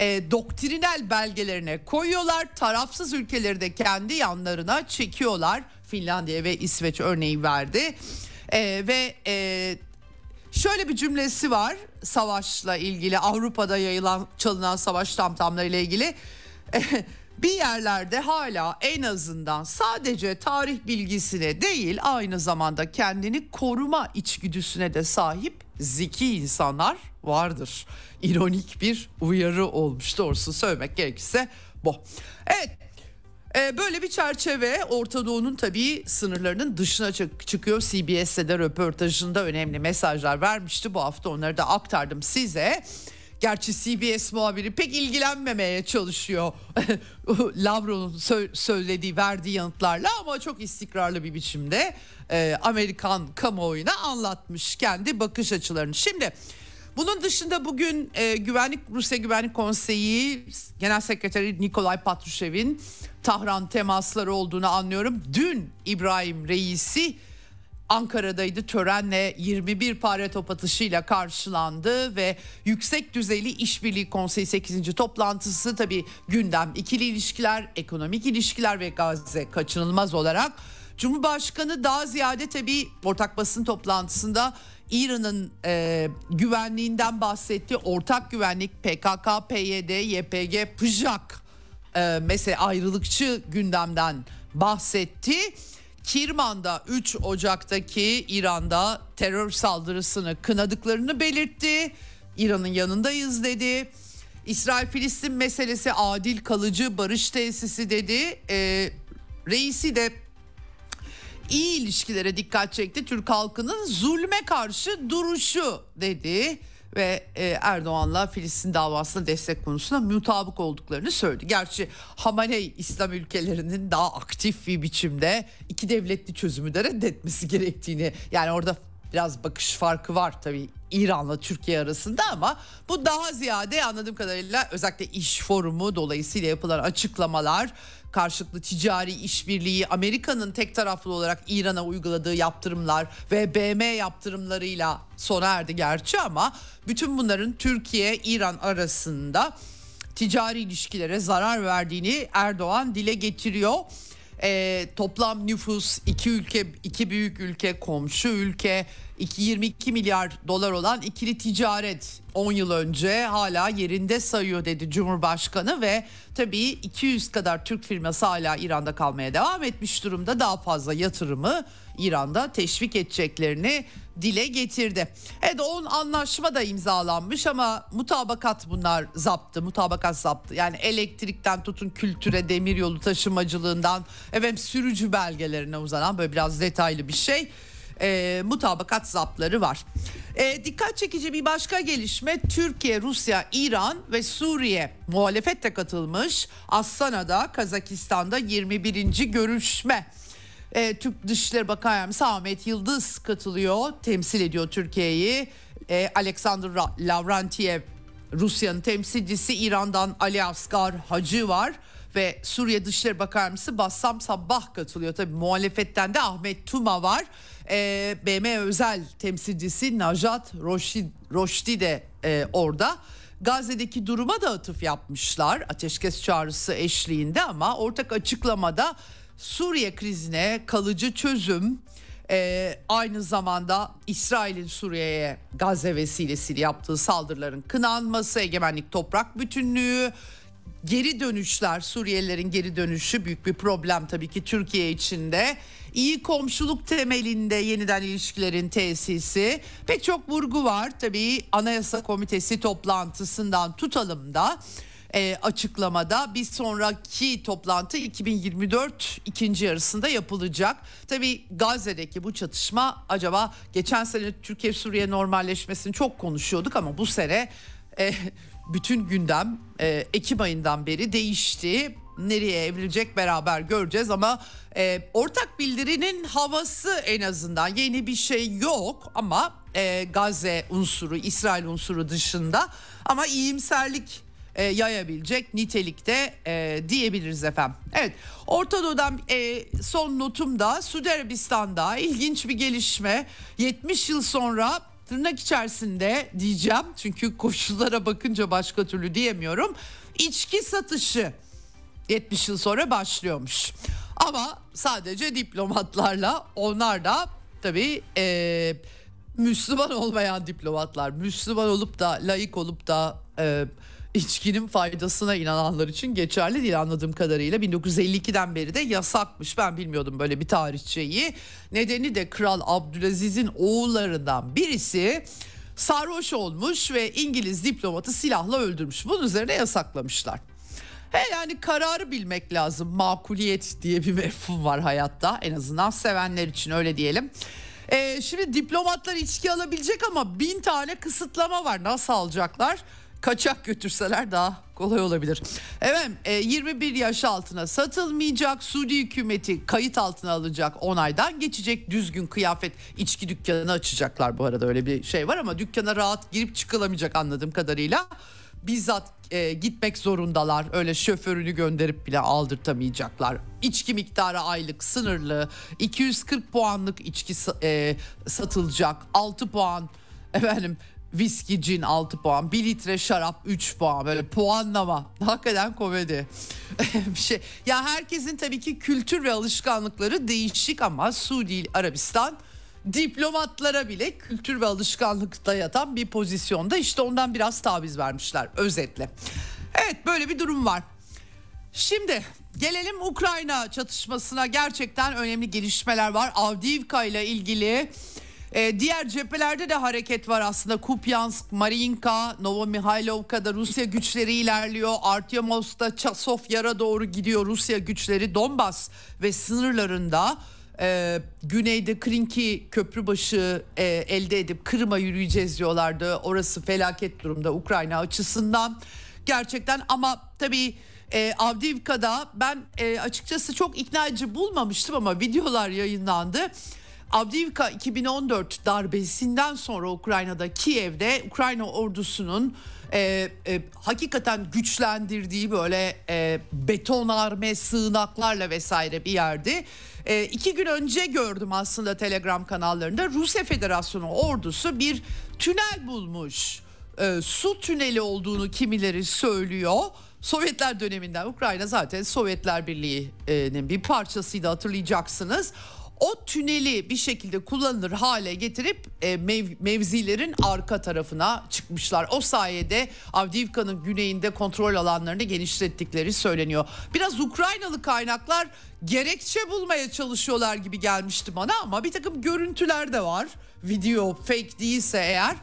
Speaker 1: e, doktrinal belgelerine koyuyorlar. Tarafsız ülkeleri de kendi yanlarına çekiyorlar. Finlandiya ve İsveç örneği verdi. E, ve e, şöyle bir cümlesi var savaşla ilgili Avrupa'da yayılan çalınan savaş tamtamları ile ilgili. bir yerlerde hala en azından sadece tarih bilgisine değil aynı zamanda kendini koruma içgüdüsüne de sahip zeki insanlar vardır. İronik bir uyarı olmuş doğrusu söylemek gerekirse bu. Evet ee, böyle bir çerçeve Orta Doğu'nun tabii sınırlarının dışına çık- çıkıyor. CBS'de de röportajında önemli mesajlar vermişti. Bu hafta onları da aktardım size. Gerçi CBS muhabiri pek ilgilenmemeye çalışıyor Lavro'nun sö- söylediği verdiği yanıtlarla ama çok istikrarlı bir biçimde e, Amerikan kamuoyuna anlatmış kendi bakış açılarını. Şimdi bunun dışında bugün e, Güvenlik Rusya Güvenlik Konseyi Genel Sekreteri Nikolay Patrushev'in Tahran temasları olduğunu anlıyorum. Dün İbrahim Reisi Ankara'daydı törenle 21 pare top atışıyla karşılandı ve yüksek düzeyli işbirliği konseyi 8. toplantısı tabi gündem ikili ilişkiler, ekonomik ilişkiler ve Gazze kaçınılmaz olarak Cumhurbaşkanı daha ziyade tabi ortak basın toplantısında İran'ın e, güvenliğinden bahsetti. Ortak güvenlik PKK, PYD, YPG, PJAK e, mesela ayrılıkçı gündemden bahsetti. Kirman'da 3 Ocak'taki İran'da terör saldırısını kınadıklarını belirtti. İran'ın yanındayız dedi. İsrail-Filistin meselesi adil kalıcı barış tesisi dedi. E, reisi de iyi ilişkilere dikkat çekti. Türk halkının zulme karşı duruşu dedi ve e, Erdoğan'la Filistin davasına destek konusunda mutabık olduklarını söyledi. Gerçi Hamaney İslam ülkelerinin daha aktif bir biçimde iki devletli çözümü de reddetmesi gerektiğini yani orada biraz bakış farkı var tabii İran'la Türkiye arasında ama bu daha ziyade anladığım kadarıyla özellikle iş forumu dolayısıyla yapılan açıklamalar karşılıklı ticari işbirliği Amerika'nın tek taraflı olarak İran'a uyguladığı yaptırımlar ve BM yaptırımlarıyla sona erdi gerçi ama bütün bunların Türkiye İran arasında ticari ilişkilere zarar verdiğini Erdoğan dile getiriyor. E, toplam nüfus iki ülke iki büyük ülke komşu ülke 22 milyar dolar olan ikili ticaret 10 yıl önce hala yerinde sayıyor dedi Cumhurbaşkanı ve tabii 200 kadar Türk firması hala İran'da kalmaya devam etmiş durumda. Daha fazla yatırımı İran'da teşvik edeceklerini dile getirdi. Evet on anlaşma da imzalanmış ama mutabakat bunlar zaptı. Mutabakat zaptı. Yani elektrikten tutun kültüre, demiryolu taşımacılığından efendim sürücü belgelerine uzanan böyle biraz detaylı bir şey e, mutabakat zapları var. E, dikkat çekici bir başka gelişme Türkiye, Rusya, İran ve Suriye muhalefet de katılmış. Astana'da Kazakistan'da 21. görüşme. E, Türk Dışişleri Bakan Yardımcısı Ahmet Yıldız katılıyor. Temsil ediyor Türkiye'yi. E, Alexander Lavrentiev Rusya'nın temsilcisi İran'dan Ali Asgar Hacı var ve Suriye Dışişleri Bakan Yardımcısı Bassam Sabbah katılıyor. Tabii muhalefetten de Ahmet Tuma var e, BM özel temsilcisi Najat Roşdi, Roşdi de e, orada. Gazze'deki duruma da atıf yapmışlar ateşkes çağrısı eşliğinde ama ortak açıklamada Suriye krizine kalıcı çözüm e, aynı zamanda İsrail'in Suriye'ye Gazze vesilesiyle yaptığı saldırıların kınanması, egemenlik toprak bütünlüğü, geri dönüşler, Suriyelilerin geri dönüşü büyük bir problem tabii ki Türkiye içinde. İyi komşuluk temelinde yeniden ilişkilerin tesisi pek çok vurgu var. Tabii Anayasa Komitesi toplantısından tutalım da e, açıklamada bir sonraki toplantı 2024 ikinci yarısında yapılacak. Tabii Gazze'deki bu çatışma acaba geçen sene Türkiye-Suriye normalleşmesini çok konuşuyorduk ama bu sene e, bütün gündem e, Ekim ayından beri değişti. Nereye evrilecek beraber göreceğiz ama e, ortak bildirinin havası en azından yeni bir şey yok ama e, Gazze unsuru, İsrail unsuru dışında ama iyimserlik e, yayabilecek nitelikte e, diyebiliriz efendim. Evet Orta Doğu'dan e, son notumda Suudi Arabistan'da ilginç bir gelişme 70 yıl sonra tırnak içerisinde diyeceğim çünkü koşullara bakınca başka türlü diyemiyorum. İçki satışı 70 yıl sonra başlıyormuş. Ama sadece diplomatlarla onlar da tabii e, Müslüman olmayan diplomatlar. Müslüman olup da layık olup da e, içkinin faydasına inananlar için geçerli değil anladığım kadarıyla. 1952'den beri de yasakmış. Ben bilmiyordum böyle bir tarihçeyi. Nedeni de Kral Abdülaziz'in oğullarından birisi sarhoş olmuş ve İngiliz diplomatı silahla öldürmüş. Bunun üzerine yasaklamışlar. He yani kararı bilmek lazım. Makuliyet diye bir mefhum var hayatta. En azından sevenler için öyle diyelim. Ee, şimdi diplomatlar içki alabilecek ama bin tane kısıtlama var. Nasıl alacaklar? Kaçak götürseler daha kolay olabilir. Evet 21 yaş altına satılmayacak Suudi hükümeti kayıt altına alacak onaydan geçecek düzgün kıyafet içki dükkanını açacaklar bu arada öyle bir şey var ama dükkana rahat girip çıkılamayacak anladığım kadarıyla bizzat e, gitmek zorundalar. Öyle şoförünü gönderip bile aldırtamayacaklar. İçki miktarı aylık sınırlı. 240 puanlık içki e, satılacak. 6 puan efendim viski cin 6 puan 1 litre şarap 3 puan böyle puanlama hakikaten komedi bir şey ya herkesin tabii ki kültür ve alışkanlıkları değişik ama Suudi Arabistan diplomatlara bile kültür ve alışkanlıkta yatan bir pozisyonda işte ondan biraz taviz vermişler özetle. Evet böyle bir durum var. Şimdi gelelim Ukrayna çatışmasına gerçekten önemli gelişmeler var. Avdiivka ile ilgili ee, diğer cephelerde de hareket var aslında. Kupyansk, Mariinka, Novomihailovka'da Rusya güçleri ilerliyor. Artyomov'da Çasofyar'a doğru gidiyor Rusya güçleri. Donbas ve sınırlarında e, güneyde Krinki köprübaşı e, elde edip Kırım'a yürüyeceğiz diyorlardı. Orası felaket durumda Ukrayna açısından. Gerçekten ama tabii e, Avdiivka'da ben e, açıkçası çok ikna edici bulmamıştım ama videolar yayınlandı. Avdiivka 2014 darbesinden sonra Ukrayna'da Kiev'de Ukrayna ordusunun e, e, hakikaten güçlendirdiği böyle e, betonarme sığınaklarla vesaire bir yerdi. E, iki gün önce gördüm aslında Telegram kanallarında Rusya Federasyonu ordusu bir tünel bulmuş. E, su tüneli olduğunu kimileri söylüyor. Sovyetler döneminden Ukrayna zaten Sovyetler Birliği'nin bir parçasıydı hatırlayacaksınız o tüneli bir şekilde kullanılır hale getirip e, mev, mevzilerin arka tarafına çıkmışlar. O sayede Avdiivka'nın güneyinde kontrol alanlarını genişlettikleri söyleniyor. Biraz Ukraynalı kaynaklar gerekçe bulmaya çalışıyorlar gibi gelmişti bana ama bir takım görüntüler de var. Video fake değilse eğer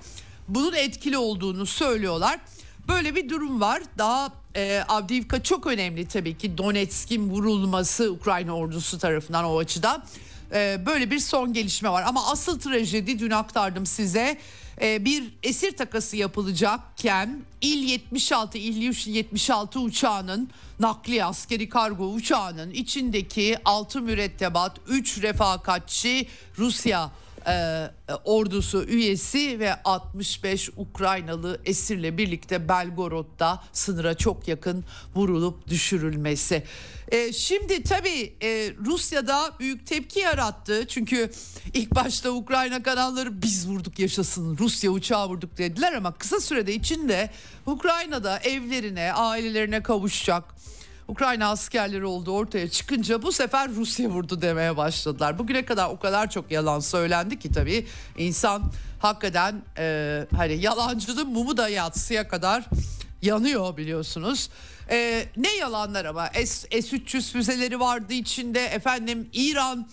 Speaker 1: bunun etkili olduğunu söylüyorlar. Böyle bir durum var. Daha e, Avdiivka çok önemli tabii ki Donetsk'in vurulması Ukrayna ordusu tarafından o açıdan. Ee, böyle bir son gelişme var. Ama asıl trajedi dün aktardım size. Ee, bir esir takası yapılacakken İl 76, İl 76 uçağının nakli askeri kargo uçağının içindeki 6 mürettebat, 3 refakatçi Rusya e, ordusu üyesi ve 65 Ukraynalı esirle birlikte Belgorod'da sınıra çok yakın vurulup düşürülmesi. E, şimdi tabii e, Rusya'da büyük tepki yarattı. Çünkü ilk başta Ukrayna kanalları biz vurduk yaşasın Rusya uçağı vurduk dediler ama kısa sürede içinde Ukrayna'da evlerine ailelerine kavuşacak Ukrayna askerleri olduğu ortaya çıkınca bu sefer Rusya vurdu demeye başladılar. Bugüne kadar o kadar çok yalan söylendi ki tabii insan hakikaten e, hani yalancının mumu da yatsıya kadar yanıyor biliyorsunuz. E, ne yalanlar ama S, S-300 füzeleri vardı içinde efendim İran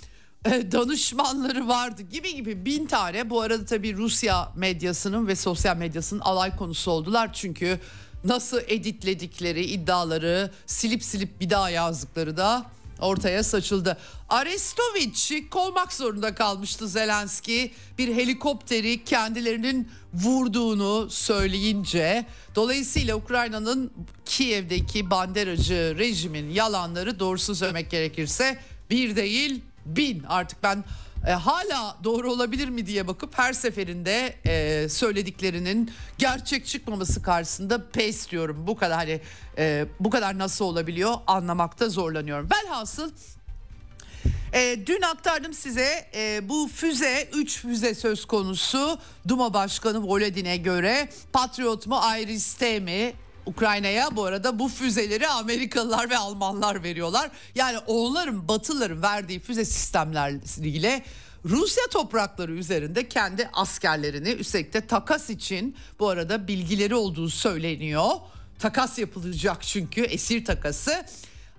Speaker 1: e, danışmanları vardı gibi gibi bin tane. Bu arada tabii Rusya medyasının ve sosyal medyasının alay konusu oldular. Çünkü nasıl editledikleri iddiaları silip silip bir daha yazdıkları da ortaya saçıldı. Arestovic'i kovmak zorunda kalmıştı Zelenski. Bir helikopteri kendilerinin vurduğunu söyleyince dolayısıyla Ukrayna'nın Kiev'deki banderacı rejimin yalanları doğrusu söylemek gerekirse bir değil bin artık ben e, hala doğru olabilir mi diye bakıp her seferinde e, söylediklerinin gerçek çıkmaması karşısında pes diyorum. Bu kadar hani e, bu kadar nasıl olabiliyor anlamakta zorlanıyorum. Velhasıl e, dün aktardım size e, bu füze 3 füze söz konusu Duma Başkanı Volodin'e göre Patriot mu Iris-T mi Ukrayna'ya bu arada bu füzeleri Amerikalılar ve Almanlar veriyorlar. Yani onların Batılıların verdiği füze sistemleriyle Rusya toprakları üzerinde kendi askerlerini üstelik de takas için bu arada bilgileri olduğu söyleniyor. Takas yapılacak çünkü esir takası.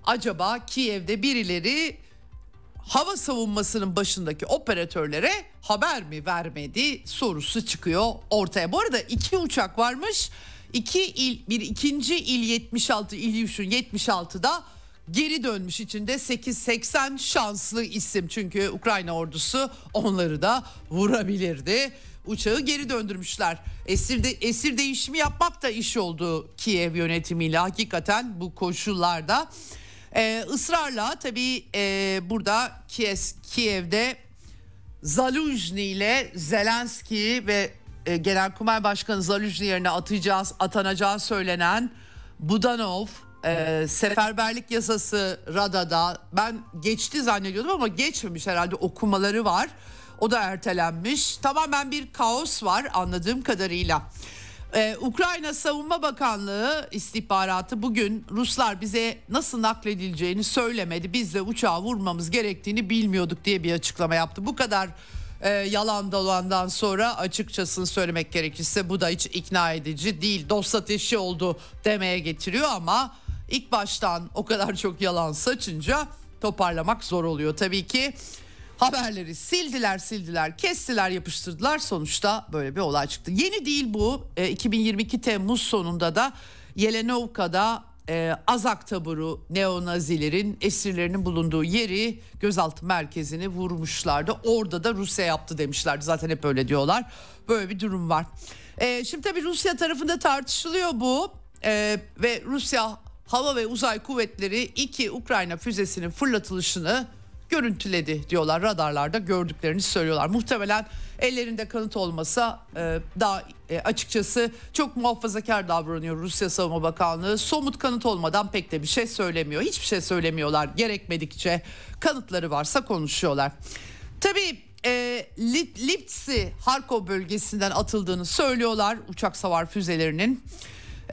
Speaker 1: Acaba Kiev'de birileri hava savunmasının başındaki operatörlere haber mi vermedi sorusu çıkıyor ortaya. Bu arada iki uçak varmış. İki il bir ikinci il 76 İlyus'un 76'da geri dönmüş içinde 8-80 şanslı isim. Çünkü Ukrayna ordusu onları da vurabilirdi. Uçağı geri döndürmüşler. Esir, de, esir değişimi yapmak da iş oldu Kiev yönetimiyle hakikaten bu koşullarda. Ee, ısrarla tabii e, burada Kiev, Kiev'de Zaluzhny ile Zelenski ve e, Genelkurmay Başkanı Zaluzhny yerine atacağız, atanacağı söylenen Budanov e, seferberlik yasası Rada'da ben geçti zannediyordum ama geçmemiş herhalde okumaları var. O da ertelenmiş. Tamamen bir kaos var anladığım kadarıyla. Ee, Ukrayna Savunma Bakanlığı istihbaratı bugün Ruslar bize nasıl nakledileceğini söylemedi. Biz de uçağı vurmamız gerektiğini bilmiyorduk diye bir açıklama yaptı. Bu kadar e, yalan dolandan sonra açıkçasını söylemek gerekirse bu da hiç ikna edici değil. Dost ateşi oldu demeye getiriyor ama ilk baştan o kadar çok yalan saçınca toparlamak zor oluyor. Tabii ki haberleri sildiler sildiler kestiler yapıştırdılar sonuçta böyle bir olay çıktı. Yeni değil bu e, 2022 Temmuz sonunda da Yelenovka'da e, Azak taburu neonazilerin esirlerinin bulunduğu yeri gözaltı merkezini vurmuşlardı. Orada da Rusya yaptı demişlerdi zaten hep öyle diyorlar böyle bir durum var. E, şimdi tabii Rusya tarafında tartışılıyor bu e, ve Rusya Hava ve Uzay Kuvvetleri iki Ukrayna füzesinin fırlatılışını görüntüledi diyorlar radarlarda gördüklerini söylüyorlar. Muhtemelen ellerinde kanıt olmasa e, daha e, açıkçası çok muhafazakar davranıyor Rusya Savunma Bakanlığı. Somut kanıt olmadan pek de bir şey söylemiyor. Hiçbir şey söylemiyorlar gerekmedikçe kanıtları varsa konuşuyorlar. Tabii e, Liptsi Harkov bölgesinden atıldığını söylüyorlar uçak savar füzelerinin.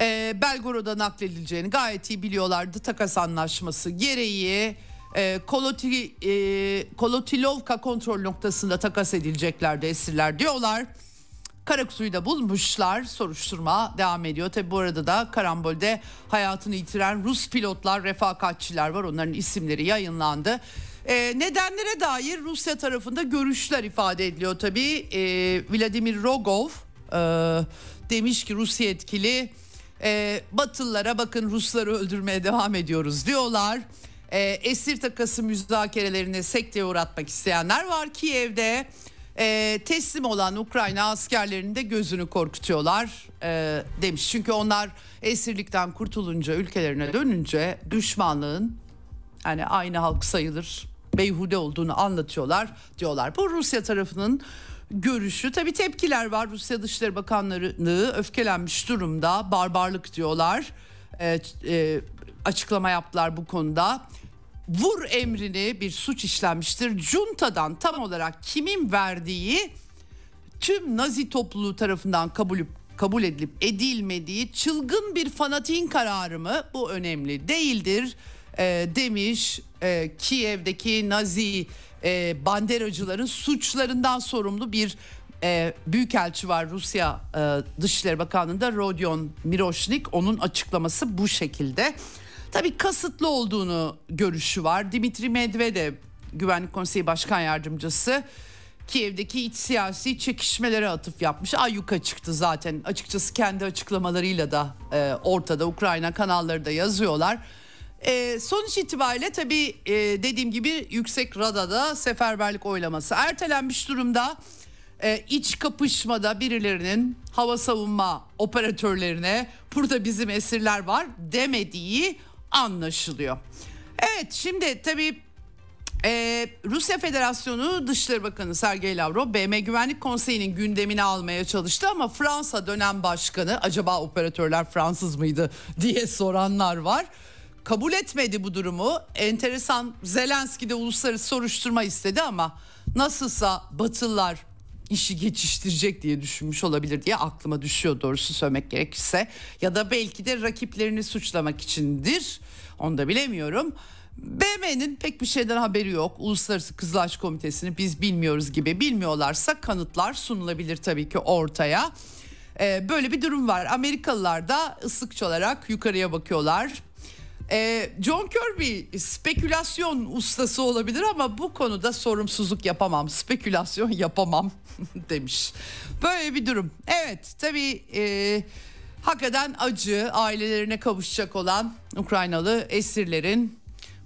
Speaker 1: E, Belgorod'a nakledileceğini gayet iyi biliyorlardı takas anlaşması gereği e, Koloti, e, Kolotilovka kontrol noktasında takas edileceklerdi esirler diyorlar. Karakutu'yu da bulmuşlar. Soruşturma devam ediyor. Tabi bu arada da karambolde hayatını yitiren Rus pilotlar, refakatçiler var. Onların isimleri yayınlandı. E, nedenlere dair Rusya tarafında görüşler ifade ediliyor tabi. E, Vladimir Rogov e, demiş ki Rusya etkili e, Batılılara bakın Rusları öldürmeye devam ediyoruz diyorlar. E, esir takası müzakerelerine sekteye uğratmak isteyenler var Kiev'de. E, teslim olan Ukrayna askerlerinin de gözünü korkutuyorlar e, demiş. Çünkü onlar esirlikten kurtulunca ülkelerine dönünce düşmanlığın yani aynı halk sayılır beyhude olduğunu anlatıyorlar diyorlar. Bu Rusya tarafının görüşü. Tabi tepkiler var. Rusya Dışişleri Bakanlığı öfkelenmiş durumda. Barbarlık diyorlar. E, e, açıklama yaptılar bu konuda. Vur emrini bir suç işlenmiştir. Junta'dan tam olarak kimin verdiği tüm Nazi topluluğu tarafından kabul kabul edilip edilmediği çılgın bir fanatiğin kararı mı? Bu önemli değildir e, demiş e, Kiev'deki Nazi e, banderacıların suçlarından sorumlu bir e, büyükelçi var Rusya e, Dışişleri Bakanlığı'nda Rodion Miroshnik onun açıklaması bu şekilde. Tabii kasıtlı olduğunu görüşü var. Dimitri Medvedev Güvenlik Konseyi Başkan Yardımcısı Kiev'deki iç siyasi çekişmelere atıf yapmış. Ayyuka çıktı zaten açıkçası kendi açıklamalarıyla da e, ortada Ukrayna kanalları da yazıyorlar. E, sonuç itibariyle tabii e, dediğim gibi Yüksek Rada'da seferberlik oylaması ertelenmiş durumda. E, iç kapışmada birilerinin hava savunma operatörlerine burada bizim esirler var demediği anlaşılıyor. Evet şimdi tabii ee, Rusya Federasyonu Dışişleri Bakanı Sergey Lavrov BM Güvenlik Konseyi'nin gündemini almaya çalıştı ama Fransa dönem başkanı acaba operatörler Fransız mıydı diye soranlar var. Kabul etmedi bu durumu. Enteresan Zelenski de uluslararası soruşturma istedi ama nasılsa Batılılar işi geçiştirecek diye düşünmüş olabilir diye aklıma düşüyor doğrusu söylemek gerekirse. Ya da belki de rakiplerini suçlamak içindir. Onu da bilemiyorum. BM'nin pek bir şeyden haberi yok. Uluslararası Kızılaç Komitesi'ni biz bilmiyoruz gibi. Bilmiyorlarsa kanıtlar sunulabilir tabii ki ortaya. Ee, böyle bir durum var. Amerikalılar da ıslıkçı olarak yukarıya bakıyorlar. Ee, John Kirby spekülasyon ustası olabilir ama bu konuda sorumsuzluk yapamam, spekülasyon yapamam demiş. Böyle bir durum. Evet tabii e, hakikaten acı ailelerine kavuşacak olan Ukraynalı esirlerin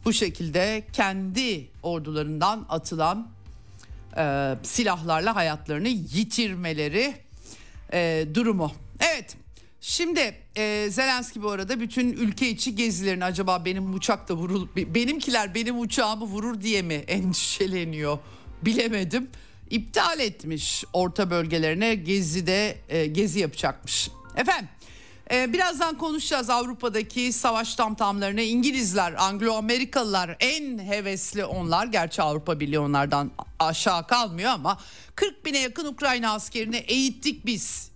Speaker 1: bu şekilde kendi ordularından atılan e, silahlarla hayatlarını yitirmeleri e, durumu. Evet şimdi e, Zelenski bu arada bütün ülke içi gezilerini acaba benim uçak da vurul benimkiler benim uçağımı vurur diye mi endişeleniyor bilemedim. İptal etmiş orta bölgelerine gezide e, gezi yapacakmış. Efendim ee, birazdan konuşacağız Avrupa'daki savaş tamtamlarını. İngilizler, Anglo-Amerikalılar en hevesli onlar. Gerçi Avrupa Birliği onlardan aşağı kalmıyor ama 40 bine yakın Ukrayna askerini eğittik biz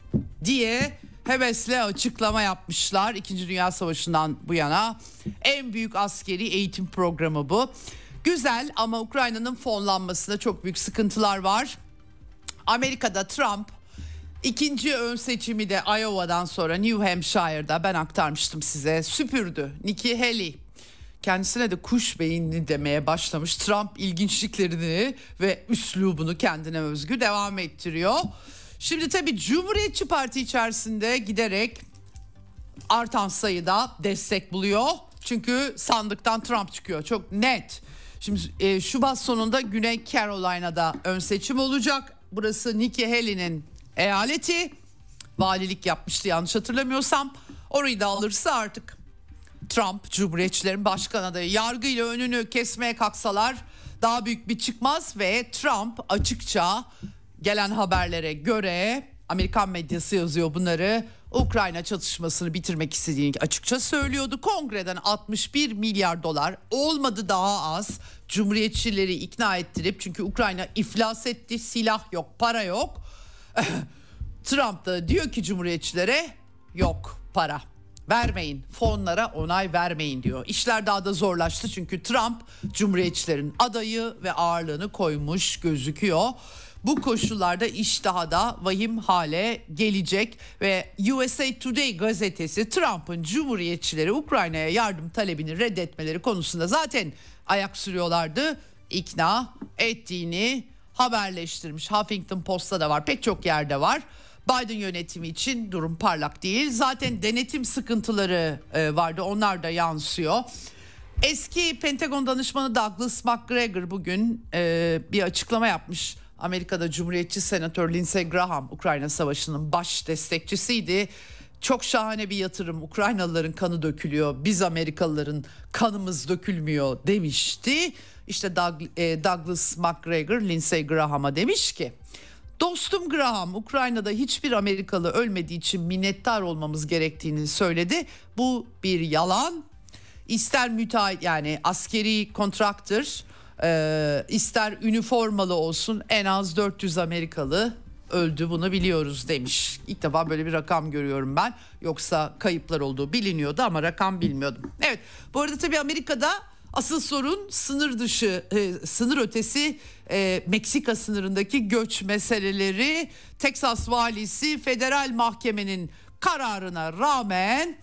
Speaker 1: diye hevesle açıklama yapmışlar. İkinci Dünya Savaşı'ndan bu yana en büyük askeri eğitim programı bu. Güzel ama Ukrayna'nın fonlanmasında çok büyük sıkıntılar var. Amerika'da Trump İkinci ön seçimi de Iowa'dan sonra New Hampshire'da ben aktarmıştım size süpürdü. Nikki Haley kendisine de kuş beyinli demeye başlamış. Trump ilginçliklerini ve üslubunu kendine özgü devam ettiriyor. Şimdi tabii Cumhuriyetçi Parti içerisinde giderek artan sayıda destek buluyor. Çünkü sandıktan Trump çıkıyor çok net. Şimdi e, Şubat sonunda Güney Carolina'da ön seçim olacak. Burası Nikki Haley'nin eyaleti valilik yapmıştı yanlış hatırlamıyorsam. Orayı da alırsa artık Trump Cumhuriyetçilerin başkan adayı yargıyla önünü kesmeye kalksalar daha büyük bir çıkmaz ve Trump açıkça gelen haberlere göre Amerikan medyası yazıyor bunları. Ukrayna çatışmasını bitirmek istediğini açıkça söylüyordu. Kongreden 61 milyar dolar olmadı daha az. Cumhuriyetçileri ikna ettirip çünkü Ukrayna iflas etti, silah yok, para yok. Trump da diyor ki cumhuriyetçilere yok para vermeyin fonlara onay vermeyin diyor. İşler daha da zorlaştı çünkü Trump cumhuriyetçilerin adayı ve ağırlığını koymuş gözüküyor. Bu koşullarda iş daha da vahim hale gelecek ve USA Today gazetesi Trump'ın cumhuriyetçileri Ukrayna'ya yardım talebini reddetmeleri konusunda zaten ayak sürüyorlardı. ikna ettiğini haberleştirmiş. Huffington Post'ta da var pek çok yerde var. Biden yönetimi için durum parlak değil. Zaten denetim sıkıntıları e, vardı onlar da yansıyor. Eski Pentagon danışmanı Douglas McGregor bugün e, bir açıklama yapmış. Amerika'da Cumhuriyetçi Senatör Lindsey Graham Ukrayna Savaşı'nın baş destekçisiydi. Çok şahane bir yatırım. Ukraynalıların kanı dökülüyor. Biz Amerikalıların kanımız dökülmüyor demişti. İşte e, Douglas McGregor Lindsey Graham'a demiş ki Dostum Graham Ukrayna'da hiçbir Amerikalı ölmediği için minnettar olmamız gerektiğini söyledi. Bu bir yalan. İster müteahhit yani askeri kontraktör e, ister üniformalı olsun en az 400 Amerikalı öldü bunu biliyoruz demiş. İlk defa böyle bir rakam görüyorum ben. Yoksa kayıplar olduğu biliniyordu ama rakam bilmiyordum. Evet bu arada tabii Amerika'da asıl sorun sınır dışı, e, sınır ötesi e, Meksika sınırındaki göç meseleleri. Texas valisi federal mahkemenin kararına rağmen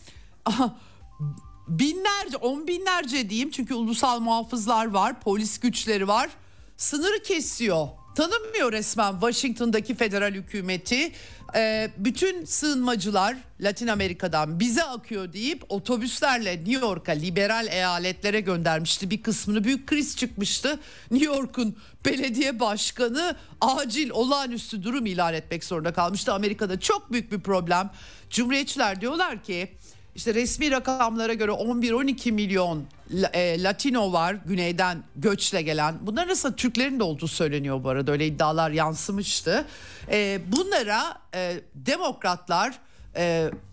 Speaker 1: binlerce, on binlerce diyeyim çünkü ulusal muhafızlar var, polis güçleri var. Sınırı kesiyor. Tanınmıyor resmen Washington'daki federal hükümeti. Ee, bütün sığınmacılar Latin Amerika'dan bize akıyor deyip otobüslerle New York'a liberal eyaletlere göndermişti. Bir kısmını büyük kriz çıkmıştı. New York'un belediye başkanı acil olağanüstü durum ilan etmek zorunda kalmıştı. Amerika'da çok büyük bir problem. Cumhuriyetçiler diyorlar ki işte resmi rakamlara göre 11-12 milyon e, Latino var güneyden göçle gelen. Bunların arasında Türklerin de olduğu söyleniyor bu arada öyle iddialar yansımıştı. E, bunlara e, demokratlar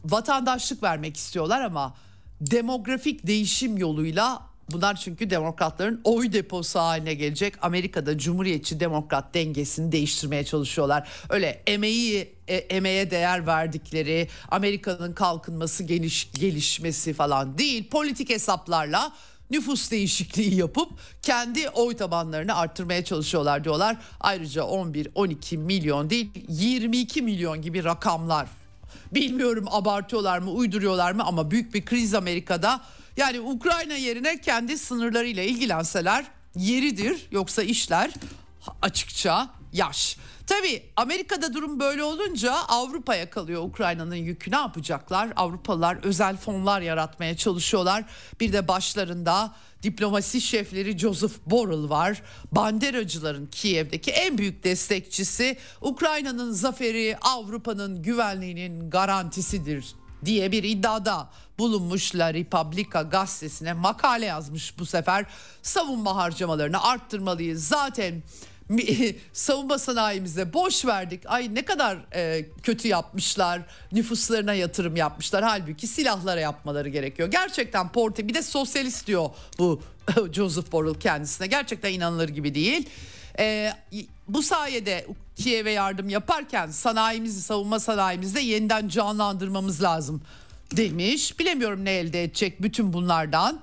Speaker 1: vatandaşlık vermek istiyorlar ama demografik değişim yoluyla Bunlar çünkü demokratların oy deposu haline gelecek. Amerika'da cumhuriyetçi demokrat dengesini değiştirmeye çalışıyorlar. Öyle emeği e, emeğe değer verdikleri, Amerika'nın kalkınması, geliş gelişmesi falan değil. Politik hesaplarla nüfus değişikliği yapıp kendi oy tabanlarını arttırmaya çalışıyorlar diyorlar. Ayrıca 11-12 milyon değil 22 milyon gibi rakamlar. Bilmiyorum abartıyorlar mı, uyduruyorlar mı ama büyük bir kriz Amerika'da yani Ukrayna yerine kendi sınırlarıyla ilgilenseler yeridir yoksa işler açıkça yaş. Tabii Amerika'da durum böyle olunca Avrupa'ya kalıyor Ukrayna'nın yükü. Ne yapacaklar? Avrupalılar özel fonlar yaratmaya çalışıyorlar. Bir de başlarında diplomasi şefleri Joseph Borrell var. Banderacıların Kiev'deki en büyük destekçisi. Ukrayna'nın zaferi Avrupa'nın güvenliğinin garantisidir diye bir iddiada bulunmuş La Repubblica gazetesine makale yazmış bu sefer. Savunma harcamalarını arttırmalıyız. Zaten savunma sanayimize boş verdik. Ay ne kadar e, kötü yapmışlar. Nüfuslarına yatırım yapmışlar. Halbuki silahlara yapmaları gerekiyor. Gerçekten Porte bir de sosyalist diyor bu Joseph Borrell kendisine. Gerçekten inanılır gibi değil. E, bu sayede Kiev'e yardım yaparken sanayimizi, savunma sanayimizde yeniden canlandırmamız lazım demiş. Bilemiyorum ne elde edecek bütün bunlardan.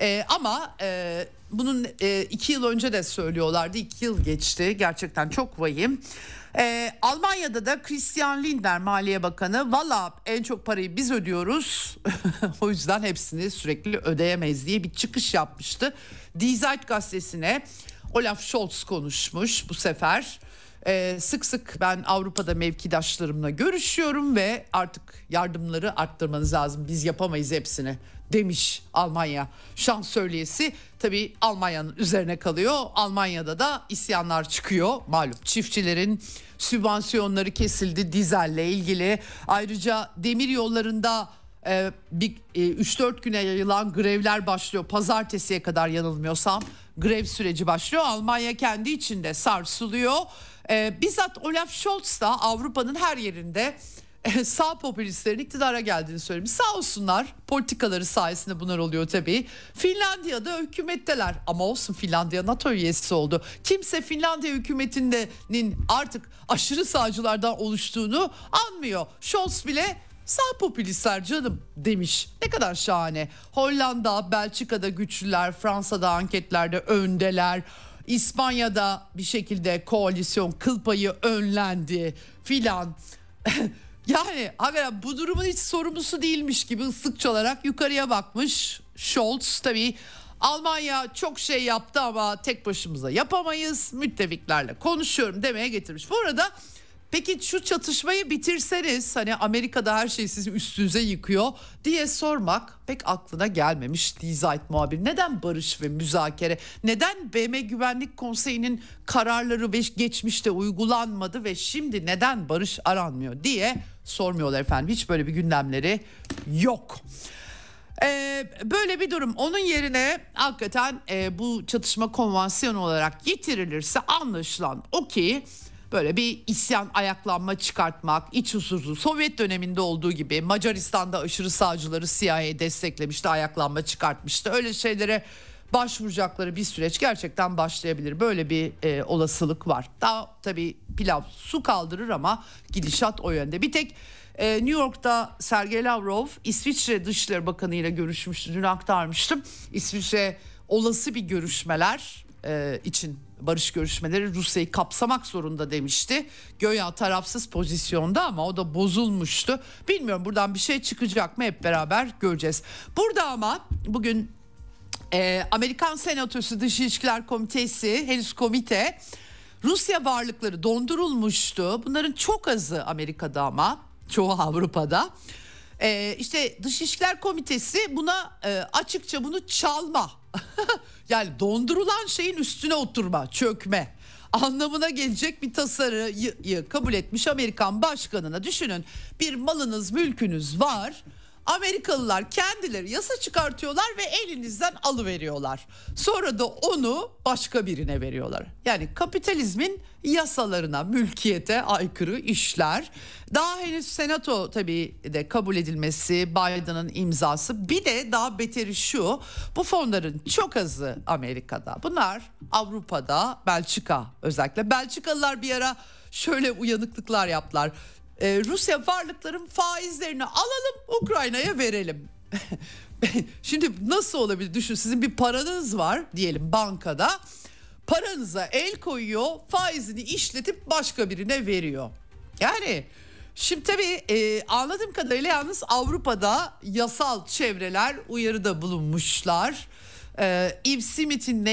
Speaker 1: E, ama e, bunun e, iki yıl önce de söylüyorlardı. İki yıl geçti. Gerçekten çok vahim. E, Almanya'da da Christian Lindner Maliye Bakanı valla en çok parayı biz ödüyoruz. o yüzden hepsini sürekli ödeyemeyiz diye bir çıkış yapmıştı. Die Zeit gazetesine Olaf Scholz konuşmuş bu sefer. Ee, sık sık ben Avrupa'da mevkidaşlarımla görüşüyorum ve artık yardımları arttırmanız lazım. Biz yapamayız hepsini demiş Almanya şansölyesi. Tabii Almanya'nın üzerine kalıyor. Almanya'da da isyanlar çıkıyor. Malum çiftçilerin sübvansiyonları kesildi dizelle ilgili. Ayrıca demir yollarında e, e, 3-4 güne yayılan grevler başlıyor. Pazartesiye kadar yanılmıyorsam grev süreci başlıyor. Almanya kendi içinde sarsılıyor. E, bizzat Olaf Scholz da Avrupa'nın her yerinde e, sağ popülistlerin iktidara geldiğini söylemiş. Sağ olsunlar politikaları sayesinde bunlar oluyor tabii. Finlandiya'da hükümetteler ama olsun Finlandiya NATO üyesi oldu. Kimse Finlandiya hükümetinin artık aşırı sağcılardan oluştuğunu anmıyor. Scholz bile Sağ popülistler canım demiş. Ne kadar şahane. Hollanda, Belçika'da güçlüler, Fransa'da anketlerde öndeler. İspanya'da bir şekilde koalisyon kıl payı önlendi filan. yani hakikaten bu durumun hiç sorumlusu değilmiş gibi ıslık çalarak yukarıya bakmış. Scholz tabii Almanya çok şey yaptı ama tek başımıza yapamayız. Müttefiklerle konuşuyorum demeye getirmiş. Bu arada Peki şu çatışmayı bitirseniz hani Amerika'da her şey sizin üstünüze yıkıyor diye sormak pek aklına gelmemiş Dizayt muhabir. Neden barış ve müzakere? Neden BM Güvenlik Konseyi'nin kararları ve geçmişte uygulanmadı ve şimdi neden barış aranmıyor diye sormuyorlar efendim. Hiç böyle bir gündemleri yok. Ee, böyle bir durum. Onun yerine hakikaten e, bu çatışma konvansiyonu olarak getirilirse anlaşılan o ki böyle bir isyan ayaklanma çıkartmak, iç huzursuzluğu Sovyet döneminde olduğu gibi Macaristan'da aşırı sağcıları CIA desteklemişti, ayaklanma çıkartmıştı. Öyle şeylere başvuracakları bir süreç gerçekten başlayabilir. Böyle bir e, olasılık var. Daha tabii pilav su kaldırır ama gidişat o yönde. Bir tek e, New York'ta Sergey Lavrov İsviçre Dışişleri Bakanı ile görüşmüştü. Dün aktarmıştım. İsviçre olası bir görüşmeler e, için barış görüşmeleri Rusya'yı kapsamak zorunda demişti. Göya tarafsız pozisyonda ama o da bozulmuştu. Bilmiyorum buradan bir şey çıkacak mı hep beraber göreceğiz. Burada ama bugün e, Amerikan Senatosu Dış İlişkiler Komitesi henüz komite Rusya varlıkları dondurulmuştu. Bunların çok azı Amerika'da ama çoğu Avrupa'da. Ee, işte Dış Komitesi buna e, açıkça bunu çalma yani dondurulan şeyin üstüne oturma, çökme anlamına gelecek bir tasarıyı kabul etmiş Amerikan başkanına. Düşünün bir malınız, mülkünüz var Amerikalılar kendileri yasa çıkartıyorlar ve elinizden alıveriyorlar. Sonra da onu başka birine veriyorlar. Yani kapitalizmin yasalarına, mülkiyete aykırı işler. Daha henüz senato tabii de kabul edilmesi, Biden'ın imzası. Bir de daha beteri şu, bu fonların çok azı Amerika'da. Bunlar Avrupa'da, Belçika özellikle. Belçikalılar bir ara şöyle uyanıklıklar yaptılar e, Rusya varlıkların faizlerini alalım Ukrayna'ya verelim. Şimdi nasıl olabilir düşün sizin bir paranız var diyelim bankada paranıza el koyuyor faizini işletip başka birine veriyor. Yani şimdi tabii e, anladığım kadarıyla yalnız Avrupa'da yasal çevreler uyarıda bulunmuşlar. Ee, Eve Smith'in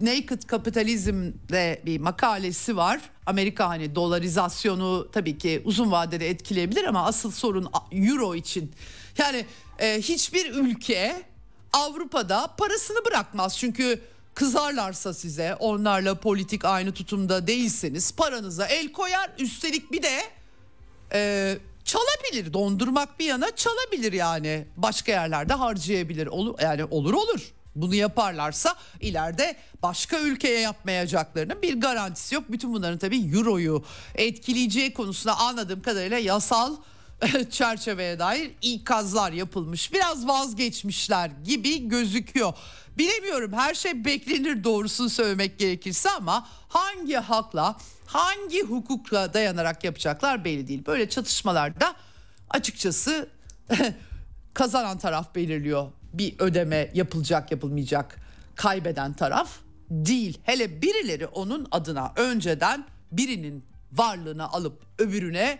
Speaker 1: Naked Capitalism'de bir makalesi var. Amerika hani dolarizasyonu tabii ki uzun vadede etkileyebilir ama asıl sorun euro için. Yani e, hiçbir ülke Avrupa'da parasını bırakmaz. Çünkü kızarlarsa size onlarla politik aynı tutumda değilseniz paranıza el koyar. Üstelik bir de e, çalabilir dondurmak bir yana çalabilir yani başka yerlerde harcayabilir. Olur, yani olur olur bunu yaparlarsa ileride başka ülkeye yapmayacaklarının bir garantisi yok. Bütün bunların tabii euroyu etkileyeceği konusunda anladığım kadarıyla yasal çerçeveye dair ikazlar yapılmış. Biraz vazgeçmişler gibi gözüküyor. Bilemiyorum her şey beklenir doğrusunu söylemek gerekirse ama hangi hakla hangi hukukla dayanarak yapacaklar belli değil. Böyle çatışmalarda açıkçası kazanan taraf belirliyor bir ödeme yapılacak yapılmayacak kaybeden taraf değil. Hele birileri onun adına önceden birinin varlığını alıp öbürüne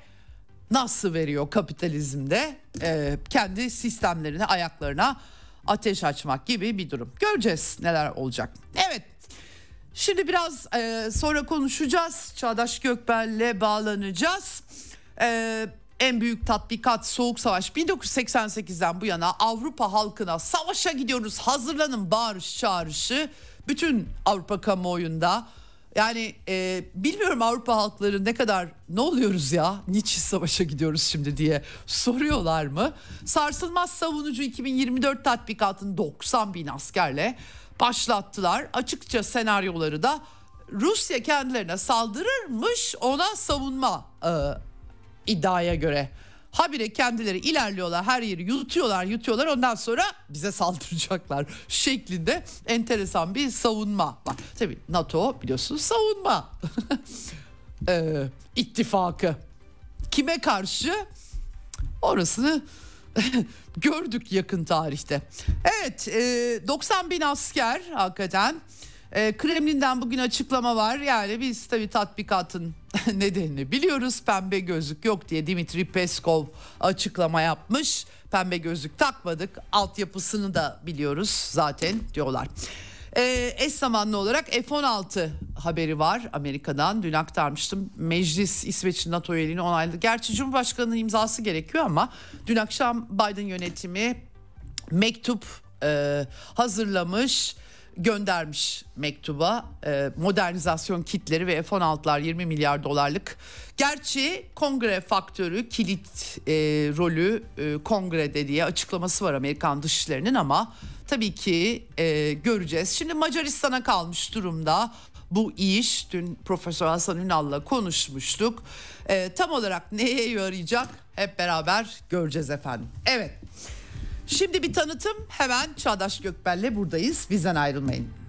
Speaker 1: nasıl veriyor kapitalizmde e, kendi sistemlerine ayaklarına ateş açmak gibi bir durum. Göreceğiz neler olacak. Evet şimdi biraz e, sonra konuşacağız. Çağdaş Gökbel'le bağlanacağız. E, en büyük tatbikat Soğuk Savaş 1988'den bu yana Avrupa halkına savaşa gidiyoruz hazırlanın bağırış çağrışı bütün Avrupa kamuoyunda yani e, bilmiyorum Avrupa halkları ne kadar ne oluyoruz ya niçin savaşa gidiyoruz şimdi diye soruyorlar mı? Sarsılmaz savunucu 2024 tatbikatını 90 bin askerle başlattılar. Açıkça senaryoları da Rusya kendilerine saldırırmış ona savunma e, iddiaya göre. Habire kendileri ilerliyorlar her yeri yutuyorlar yutuyorlar ondan sonra bize saldıracaklar şeklinde enteresan bir savunma var. Tabii NATO biliyorsunuz savunma ee, ittifakı kime karşı orasını gördük yakın tarihte. Evet e, 90 bin asker hakikaten e, Kremlin'den bugün açıklama var. Yani biz tabii tatbikatın nedenini biliyoruz. Pembe gözlük yok diye Dimitri Peskov açıklama yapmış. Pembe gözlük takmadık. Altyapısını da biliyoruz zaten diyorlar. Ee, eş zamanlı olarak F-16 haberi var Amerika'dan. Dün aktarmıştım. Meclis İsveç'in NATO üyeliğini onayladı. Gerçi Cumhurbaşkanı'nın imzası gerekiyor ama dün akşam Biden yönetimi mektup e, hazırlamış göndermiş mektuba e, modernizasyon kitleri ve F-16'lar 20 milyar dolarlık. Gerçi kongre faktörü kilit e, rolü e, kongrede diye açıklaması var Amerikan dışişlerinin ama tabii ki e, göreceğiz. Şimdi Macaristan'a kalmış durumda bu iş. Dün Profesör Hasan Ünal'la konuşmuştuk. E, tam olarak neye yarayacak hep beraber göreceğiz efendim. Evet. Şimdi bir tanıtım hemen Çağdaş Gökbel'le buradayız. Bizden ayrılmayın.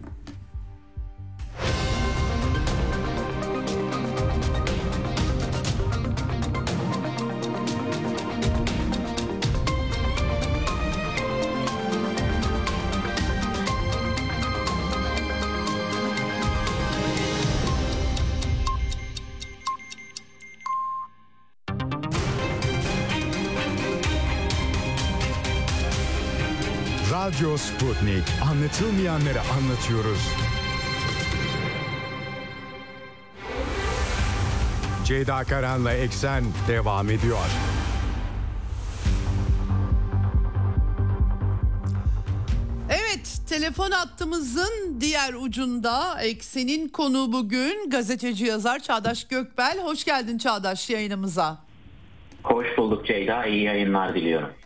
Speaker 2: Radyo Sputnik. Anlatılmayanları anlatıyoruz. Ceyda Karan'la Eksen devam ediyor.
Speaker 1: Evet, telefon hattımızın diğer ucunda Eksen'in konu bugün gazeteci yazar Çağdaş Gökbel. Hoş geldin Çağdaş yayınımıza.
Speaker 3: Hoş bulduk Ceyda. İyi yayınlar diliyorum.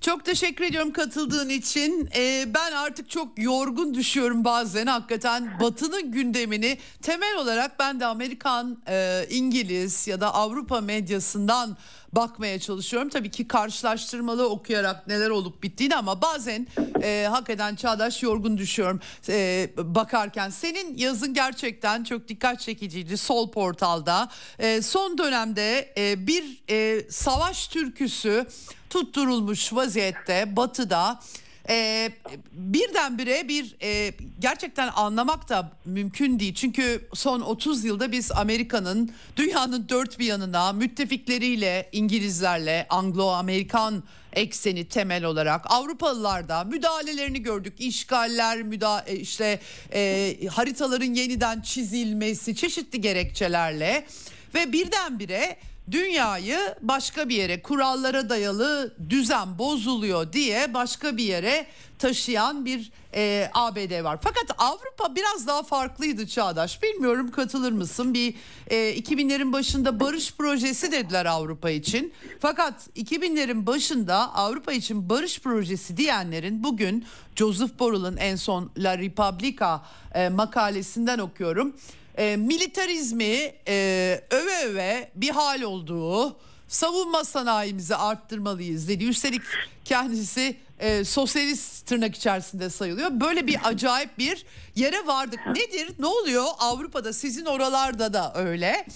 Speaker 1: Çok teşekkür ediyorum katıldığın için. Ee, ben artık çok yorgun düşüyorum bazen hakikaten. Batı'nın gündemini temel olarak ben de Amerikan, e, İngiliz ya da Avrupa medyasından bakmaya çalışıyorum. Tabii ki karşılaştırmalı okuyarak neler olup bittiğini ama bazen e, hakikaten çağdaş yorgun düşüyorum e, bakarken. Senin yazın gerçekten çok dikkat çekiciydi Sol Portal'da. E, son dönemde e, bir e, savaş türküsü tutturulmuş vaziyette batıda e, birdenbire bir e, gerçekten anlamak da mümkün değil. Çünkü son 30 yılda biz Amerika'nın dünyanın dört bir yanına müttefikleriyle İngilizlerle Anglo-Amerikan ekseni temel olarak Avrupalılarda müdahalelerini gördük. İşgaller, müda e, işte e, haritaların yeniden çizilmesi çeşitli gerekçelerle ve birdenbire dünyayı başka bir yere kurallara dayalı düzen bozuluyor diye başka bir yere taşıyan bir e, ABD var. Fakat Avrupa biraz daha farklıydı Çağdaş. Bilmiyorum katılır mısın? Bir e, 2000'lerin başında barış projesi dediler Avrupa için. Fakat 2000'lerin başında Avrupa için barış projesi diyenlerin bugün Joseph Borrell'ın en son La Repubblica e, makalesinden okuyorum e, militarizmi e, öve öve bir hal olduğu, savunma sanayimizi arttırmalıyız dedi. Üstelik kendisi e, sosyalist tırnak içerisinde sayılıyor. Böyle bir acayip bir yere vardık. Nedir? Ne oluyor Avrupa'da? Sizin oralarda da öyle.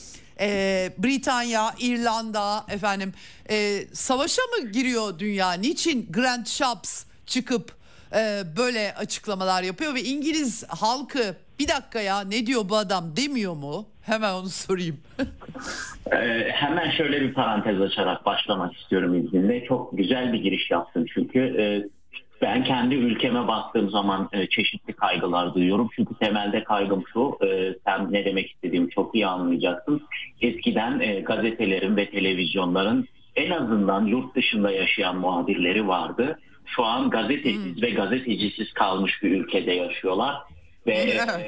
Speaker 1: E, Britanya, İrlanda, efendim e, savaşa mı giriyor dünya? Niçin Grand Shops çıkıp e, böyle açıklamalar yapıyor ve İngiliz halkı bir dakika ya ne diyor bu adam demiyor mu? Hemen onu sorayım.
Speaker 3: ee, hemen şöyle bir parantez açarak başlamak istiyorum izninle. Çok güzel bir giriş yaptın çünkü e, ben kendi ülkeme baktığım zaman e, çeşitli kaygılar duyuyorum. Çünkü temelde kaygım şu, e, sen ne demek istediğimi çok iyi anlayacaksın. Eskiden e, gazetelerin ve televizyonların en azından yurt dışında yaşayan muhabirleri vardı. Şu an gazetesiz hmm. ve gazetecisiz kalmış bir ülkede yaşıyorlar ve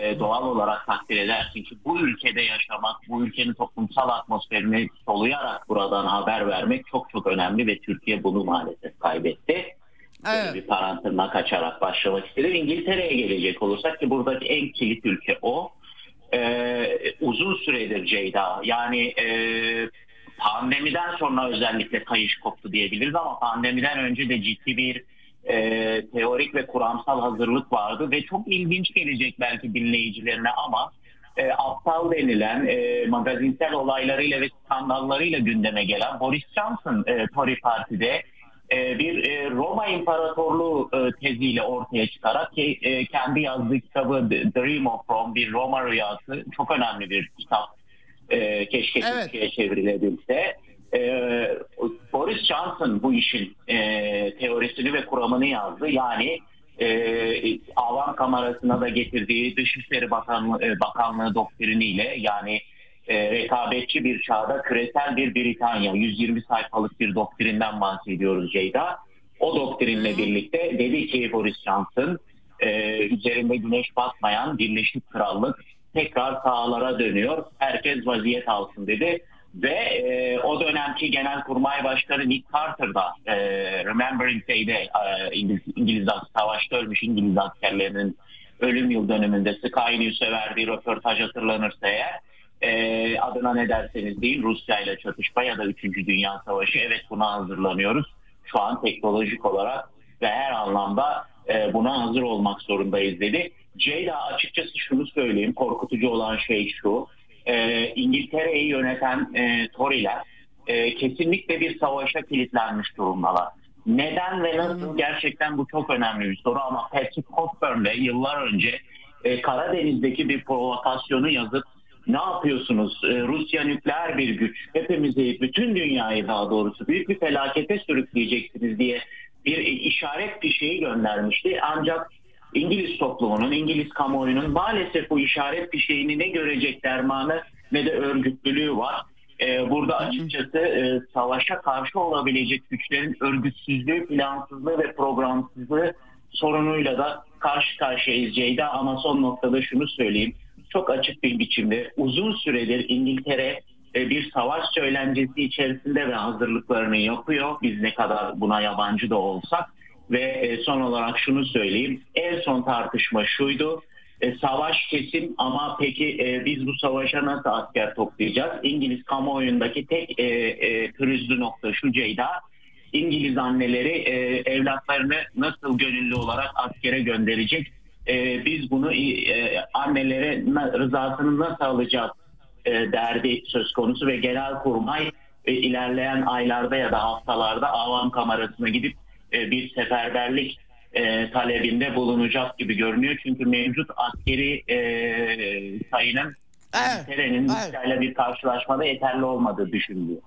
Speaker 3: e, doğal olarak takdir edersin ki bu ülkede yaşamak, bu ülkenin toplumsal atmosferini soluyarak buradan haber vermek çok çok önemli ve Türkiye bunu maalesef kaybetti. Evet. bir parantırnak kaçarak başlamak istedim. İngiltere'ye gelecek olursak ki buradaki en kilit ülke o. Ee, uzun süredir Ceyda yani e, pandemiden sonra özellikle kayış koptu diyebiliriz ama pandemiden önce de ciddi bir e, teorik ve kuramsal hazırlık vardı ve çok ilginç gelecek belki dinleyicilerine ama e, aptal denilen e, magazinsel olaylarıyla ve skandallarıyla gündeme gelen Boris Johnson e, Tory Parti'de e, bir e, Roma İmparatorluğu e, teziyle ortaya çıkarak ki e, kendi yazdığı kitabı The Dream of Rome bir Roma rüyası çok önemli bir kitap e, keşke evet. Türkçe'ye çevrilebilse e, Boris Johnson bu işin e, teorisini ve kuramını yazdı. Yani e, Avam Kamerası'na da getirdiği Dışişleri Bakanlığı, e, Bakanlığı doktriniyle yani e, rekabetçi bir çağda küresel bir Britanya 120 sayfalık bir doktrinden bahsediyoruz Ceyda. O doktrinle birlikte dedi ki Boris Johnson e, üzerinde güneş batmayan Birleşik Krallık tekrar sahalara dönüyor. Herkes vaziyet alsın dedi ve e, o dönemki Genelkurmay Başkanı Nick Carter da e, Remembering Day'de e, İngiliz, İngiliz savaşta ölmüş İngiliz askerlerinin ölüm yıl dönümünde Sky News'e verdiği röportaj hatırlanırsa eğer e, adına ne derseniz deyin Rusya ile çatışma ya da 3. Dünya Savaşı evet buna hazırlanıyoruz. Şu an teknolojik olarak ve her anlamda e, buna hazır olmak zorundayız dedi. Ceyda açıkçası şunu söyleyeyim korkutucu olan şey şu. E, İngiltere'yi yöneten e, Tory'ler e, kesinlikle bir savaşa kilitlenmiş durumdalar. Neden ve nasıl gerçekten bu çok önemli bir soru ama Patrick Cockburn'le yıllar önce e, Karadeniz'deki bir provokasyonu yazıp ne yapıyorsunuz? E, Rusya nükleer bir güç. Hepimizi, bütün dünyayı daha doğrusu büyük bir felakete sürükleyeceksiniz diye bir işaret bir şeyi göndermişti. Ancak İngiliz toplumunun, İngiliz kamuoyunun maalesef bu işaret bir şeyini ne görecek dermanı ne de örgütlülüğü var. Ee, burada açıkçası e, savaşa karşı olabilecek güçlerin örgütsüzlüğü, plansızlığı ve programsızlığı sorunuyla da karşı karşıyayız Ceyda ama son noktada şunu söyleyeyim. Çok açık bir biçimde uzun süredir İngiltere e, bir savaş söylencesi içerisinde ve hazırlıklarını yapıyor. Biz ne kadar buna yabancı da olsak ve e, son olarak şunu söyleyeyim. En son tartışma şuydu. E, savaş kesin ama peki e, biz bu savaşa nasıl asker toplayacağız? İngiliz kamuoyundaki tek e, e, pürüzlü nokta şu Ceyda. İngiliz anneleri evlatlarını nasıl gönüllü olarak askere gönderecek? Biz bunu annelere rızasını nasıl alacağız derdi söz konusu ve genel kurmay ilerleyen aylarda ya da haftalarda avam kamerasına gidip e, bir seferberlik e, talebinde bulunacak gibi görünüyor. Çünkü mevcut askeri e, sayının evet, İngiltere'nin evet. bir karşılaşmada yeterli olmadığı düşünülüyor.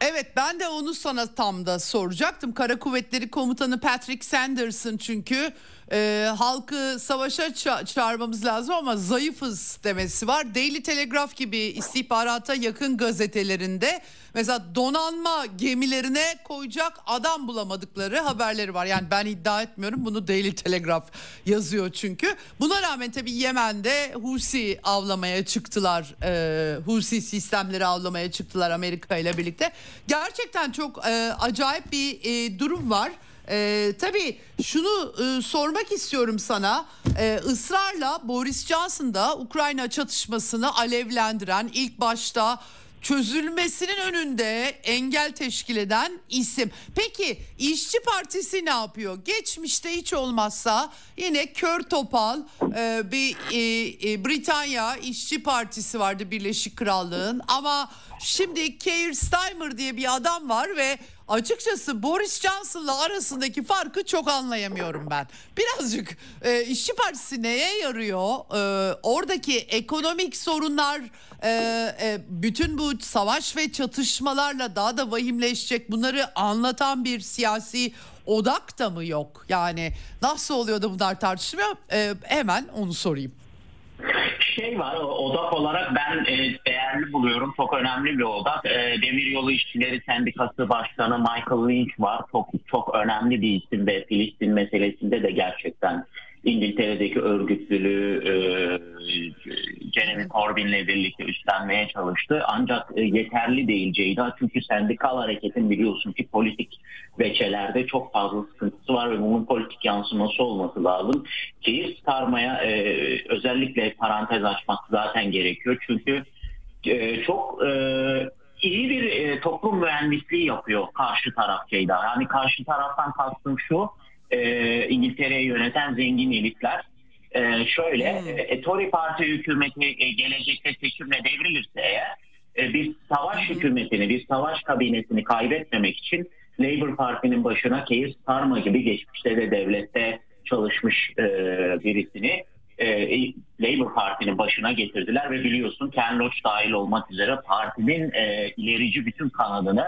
Speaker 1: Evet ben de onu sana tam da soracaktım. Kara Kuvvetleri Komutanı Patrick Sanderson çünkü e, halkı savaşa ça- çağırmamız lazım ama zayıfız demesi var. Daily Telegraph gibi istihbarata yakın gazetelerinde mesela donanma gemilerine koyacak adam bulamadıkları haberleri var. Yani ben iddia etmiyorum bunu Daily Telegraph yazıyor çünkü. Buna rağmen tabii Yemen'de Husi avlamaya çıktılar. E, Husi sistemleri avlamaya çıktılar Amerika ile birlikte. Gerçekten çok e, acayip bir e, durum var. Ee, tabii şunu e, sormak istiyorum sana. Ee, ısrarla Boris Johnson da Ukrayna çatışmasını alevlendiren ilk başta çözülmesinin önünde engel teşkil eden isim. Peki İşçi Partisi ne yapıyor? Geçmişte hiç olmazsa yine kör topal e, bir e, e, Britanya İşçi Partisi vardı Birleşik Krallığın ama şimdi Keir Starmer diye bir adam var ve açıkçası Boris Johnson'la arasındaki farkı çok anlayamıyorum ben. Birazcık e, İşçi Partisi neye yarıyor? E, oradaki ekonomik sorunlar e, e, bütün bu savaş ve çatışmalarla daha da vahimleşecek bunları anlatan bir siyasi odak da mı yok? Yani nasıl oluyor da bunlar tartışılmıyor? E, hemen onu sorayım
Speaker 3: şey var odak olarak ben e, değerli buluyorum. Çok önemli bir odak. E, Demiryolu İşçileri Sendikası Başkanı Michael Lynch var. Çok çok önemli bir isim ve Filistin meselesinde de gerçekten İngiltere'deki örgütlülüğü e, Jeremy Corbyn'le birlikte üstlenmeye çalıştı. Ancak e, yeterli değil Ceyda. Çünkü sendikal hareketin biliyorsun ki politik veçelerde çok fazla sıkıntısı var ve bunun politik yansıması olması lazım. Keyif sarmaya e, özellikle parantez açmak zaten gerekiyor. Çünkü e, çok e, iyi bir e, toplum mühendisliği yapıyor karşı taraf Ceyda. Yani karşı taraftan kastım şu e, İngiltere'yi yöneten zengin elitler. E, şöyle, hmm. e, Tory Parti hükümeti e, gelecekte seçimle devrilirse eğer e, bir savaş hmm. hükümetini, bir savaş kabinesini kaybetmemek için Labour Parti'nin başına Keir Starmer gibi geçmişte de devlette çalışmış e, birisini e, Labour Parti'nin başına getirdiler ve biliyorsun Ken Loach dahil olmak üzere partinin e, ilerici bütün kanadını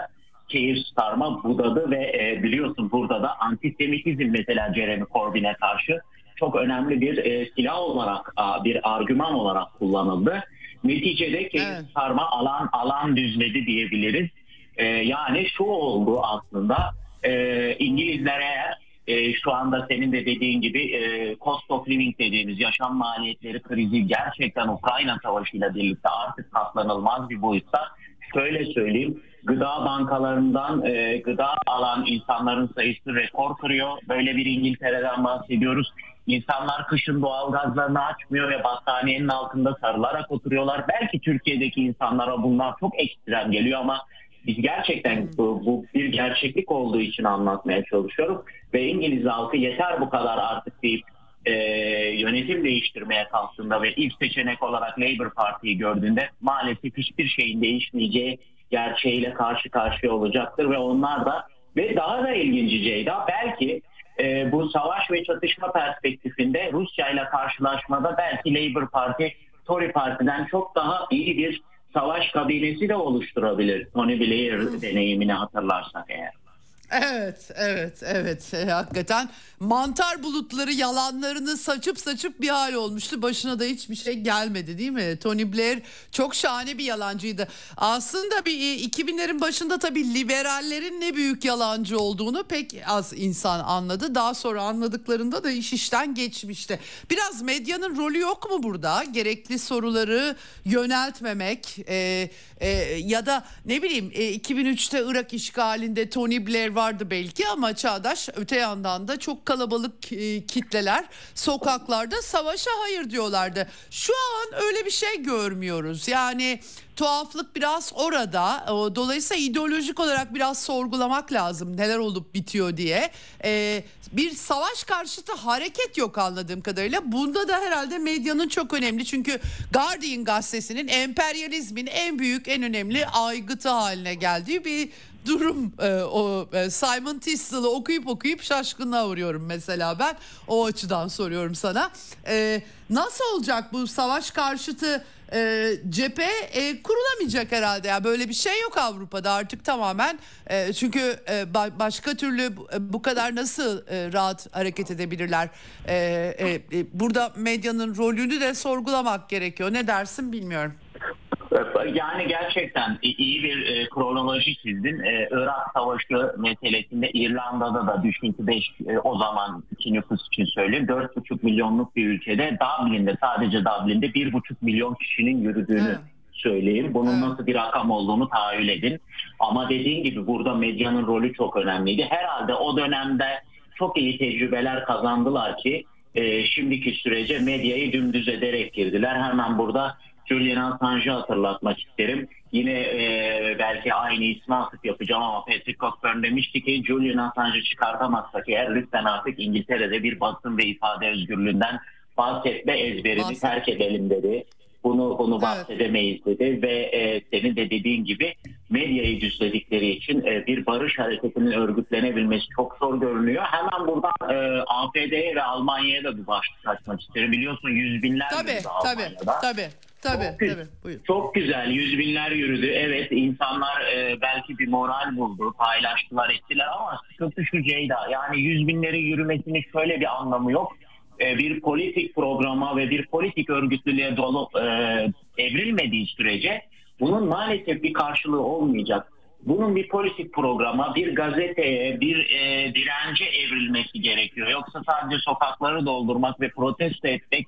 Speaker 3: Keir Starma budadı ve e, biliyorsun burada da antisemitizm mesela Jeremy Corbyn'e karşı çok önemli bir e, silah olarak bir argüman olarak kullanıldı. Neticede Keir evet. Starma alan alan düzledi diyebiliriz. E, yani şu oldu aslında e, İngilizler eğer e, şu anda senin de dediğin gibi e, cost of living dediğimiz yaşam maliyetleri krizi gerçekten Ukrayna savaşıyla birlikte artık katlanılmaz bir boyutta. Şöyle söyleyeyim gıda bankalarından e, gıda alan insanların sayısı rekor kırıyor. Böyle bir İngiltere'den bahsediyoruz. İnsanlar kışın doğal gazlarını açmıyor ve battaniyenin altında sarılarak oturuyorlar. Belki Türkiye'deki insanlara bunlar çok ekstrem geliyor ama gerçekten bu, bu bir gerçeklik olduğu için anlatmaya çalışıyorum ve İngiliz halkı yeter bu kadar artık deyip e, yönetim değiştirmeye kalktığında ve ilk seçenek olarak Labour Parti'yi gördüğünde maalesef hiçbir şeyin değişmeyeceği gerçeğiyle karşı karşıya olacaktır ve onlar da ve daha da ilginci Ceyda belki e, bu savaş ve çatışma perspektifinde Rusya ile karşılaşmada belki Labour Parti Tory Parti'den çok daha iyi bir savaş kabinesi de oluşturabilir. Tony Blair deneyimini hatırlarsak eğer.
Speaker 1: Evet, evet, evet. E, hakikaten mantar bulutları yalanlarını saçıp saçıp bir hal olmuştu. Başına da hiçbir şey gelmedi değil mi? Tony Blair çok şahane bir yalancıydı. Aslında bir 2000'lerin e, başında tabii liberallerin ne büyük yalancı olduğunu pek az insan anladı. Daha sonra anladıklarında da iş işten geçmişti. Biraz medyanın rolü yok mu burada? Gerekli soruları yöneltmemek e, e, ya da ne bileyim e, 2003'te Irak işgalinde Tony Blair vardı belki ama Çağdaş öte yandan da çok kalabalık e, kitleler sokaklarda savaşa hayır diyorlardı. Şu an öyle bir şey görmüyoruz. Yani tuhaflık biraz orada. Dolayısıyla ideolojik olarak biraz sorgulamak lazım neler olup bitiyor diye. Ee, bir savaş karşıtı hareket yok anladığım kadarıyla. Bunda da herhalde medyanın çok önemli. Çünkü Guardian gazetesinin emperyalizmin en büyük en önemli aygıtı haline geldiği bir durum e, o e, Simon Tistle'ı okuyup okuyup şaşkınlığa uğruyorum mesela ben o açıdan soruyorum sana e, nasıl olacak bu savaş karşıtı e, cephe e, kurulamayacak herhalde ya. Yani böyle bir şey yok Avrupa'da artık tamamen. E, çünkü e, ba- başka türlü bu, bu kadar nasıl e, rahat hareket edebilirler? E, e, e, burada medyanın rolünü de sorgulamak gerekiyor. Ne dersin bilmiyorum.
Speaker 3: Yani gerçekten iyi bir e, kronoloji çizdin. E, Irak Savaşı meselesinde İrlanda'da da düşüntü 5 e, o zaman iki nüfus için söyleyeyim 4,5 milyonluk bir ülkede Dublin'de sadece Dublin'de 1,5 milyon kişinin yürüdüğünü evet. söyleyeyim. Bunun evet. nasıl bir rakam olduğunu tahayyül edin. Ama dediğin gibi burada medyanın rolü çok önemliydi. Herhalde o dönemde çok iyi tecrübeler kazandılar ki e, şimdiki sürece medyayı dümdüz ederek girdiler. Hemen burada Julian Assange'ı hatırlatmak isterim. Yine e, belki aynı ismi atıp yapacağım ama Patrick Cockburn demişti ki Julian Assange'ı çıkartamazsak eğer lütfen artık İngiltere'de bir basın ve ifade özgürlüğünden bahsetme ezberini Bahset. terk edelim dedi. Bunu bunu evet. bahsedemeyiz dedi ve e, senin de dediğin gibi medyayı düzledikleri için e, bir barış hareketinin örgütlenebilmesi çok zor görünüyor. Hemen buradan e, APD'ye ve Almanya'ya da bir başlık açmak isterim. Biliyorsun yüz binler
Speaker 1: tabii, tabii, Almanya'da. Tabii, Tabii, çok, tabii. Buyur.
Speaker 3: Çok güzel. Yüz binler yürüdü. Evet insanlar e, belki bir moral buldu. Paylaştılar ettiler ama sıkıntı şu Ceyda. Yani yüz binleri yürümesinin şöyle bir anlamı yok. E, bir politik programa ve bir politik örgütlülüğe dolu e, evrilmediği sürece bunun maalesef bir karşılığı olmayacak bunun bir politik programa, bir gazeteye, bir e, dirence evrilmesi gerekiyor. Yoksa sadece sokakları doldurmak ve protesto etmek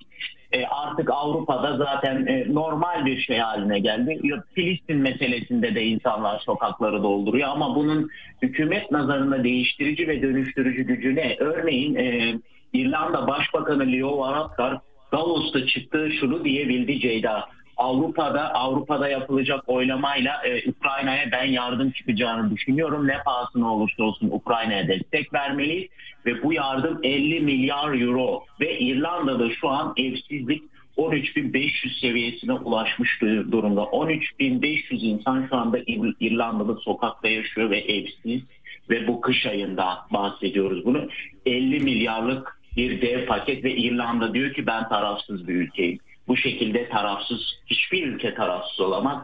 Speaker 3: e, artık Avrupa'da zaten e, normal bir şey haline geldi. Filistin meselesinde de insanlar sokakları dolduruyor ama bunun hükümet nazarında değiştirici ve dönüştürücü gücü ne? Örneğin e, İrlanda Başbakanı Leo Varadkar Davos'ta çıktığı şunu diyebildi Ceyda Avrupa'da Avrupa'da yapılacak oylamayla e, Ukrayna'ya ben yardım çıkacağını düşünüyorum. Ne pahasına olursa olsun Ukrayna'ya destek vermeliyiz ve bu yardım 50 milyar euro ve İrlanda'da şu an evsizlik 13.500 seviyesine ulaşmış durumda. 13.500 insan şu anda İrlanda'da sokakta yaşıyor ve evsiz ve bu kış ayında bahsediyoruz bunu. 50 milyarlık bir dev paket ve İrlanda diyor ki ben tarafsız bir ülkeyim bu şekilde tarafsız, hiçbir ülke tarafsız olamaz.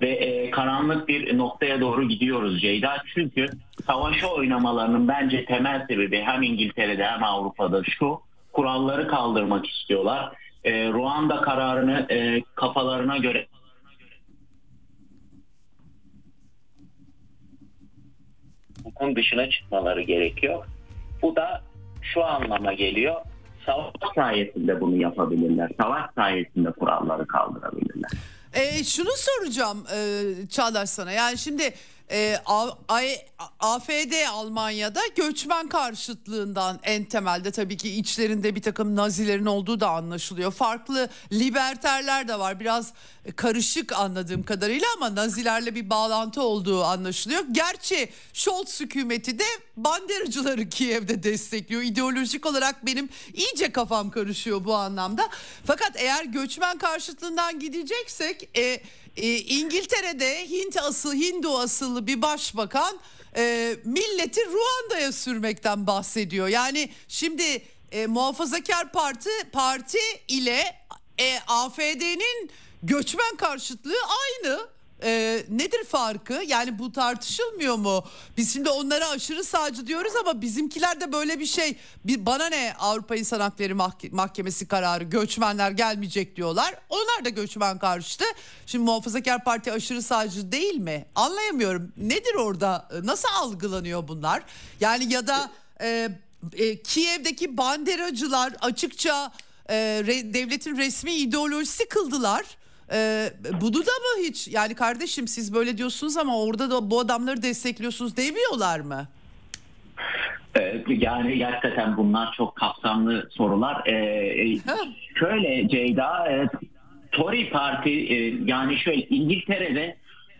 Speaker 3: Ve e, karanlık bir noktaya doğru gidiyoruz Ceyda. Çünkü savaşa oynamalarının bence temel sebebi hem İngiltere'de hem Avrupa'da şu. Kuralları kaldırmak istiyorlar. E, Ruanda kararını e, kafalarına göre hukukun dışına çıkmaları gerekiyor. Bu da şu anlama geliyor savaş sayesinde bunu yapabilirler. Savaş sayesinde kuralları kaldırabilirler.
Speaker 1: E, şunu soracağım e, Çağdaş sana. Yani şimdi e, A- A- AFD Almanya'da göçmen karşıtlığından en temelde tabii ki içlerinde bir takım nazilerin olduğu da anlaşılıyor. Farklı liberterler de var biraz karışık anladığım kadarıyla ama nazilerle bir bağlantı olduğu anlaşılıyor. Gerçi Scholz hükümeti de banderacıları Kiev'de destekliyor. İdeolojik olarak benim iyice kafam karışıyor bu anlamda. Fakat eğer göçmen karşıtlığından gideceksek e, e, İngiltere'de Hint asıl Hindu asıllı bir başbakan e, milleti Ruanda'ya sürmekten bahsediyor. Yani şimdi e, Muhafazakar Parti parti ile e, AFD'nin göçmen karşıtlığı aynı. E, nedir farkı? Yani bu tartışılmıyor mu? Biz şimdi onlara aşırı sağcı diyoruz ama bizimkiler de böyle bir şey. Bir, bana ne Avrupa İnsan Hakları Mahke- Mahkemesi kararı göçmenler gelmeyecek diyorlar. Onlar da göçmen karşıtı. Şimdi Muhafazakar Parti aşırı sağcı değil mi? Anlayamıyorum. Nedir orada? Nasıl algılanıyor bunlar? Yani ya da e, e, Kiev'deki banderacılar açıkça e, re- devletin resmi ideolojisi kıldılar. E, bunu da mı hiç yani kardeşim siz böyle diyorsunuz ama orada da bu adamları destekliyorsunuz demiyorlar mı?
Speaker 3: Ee, Yani gerçekten bunlar çok kapsamlı sorular. Ee, şöyle Ceyda, e, Tory Parti e, yani şöyle İngiltere'de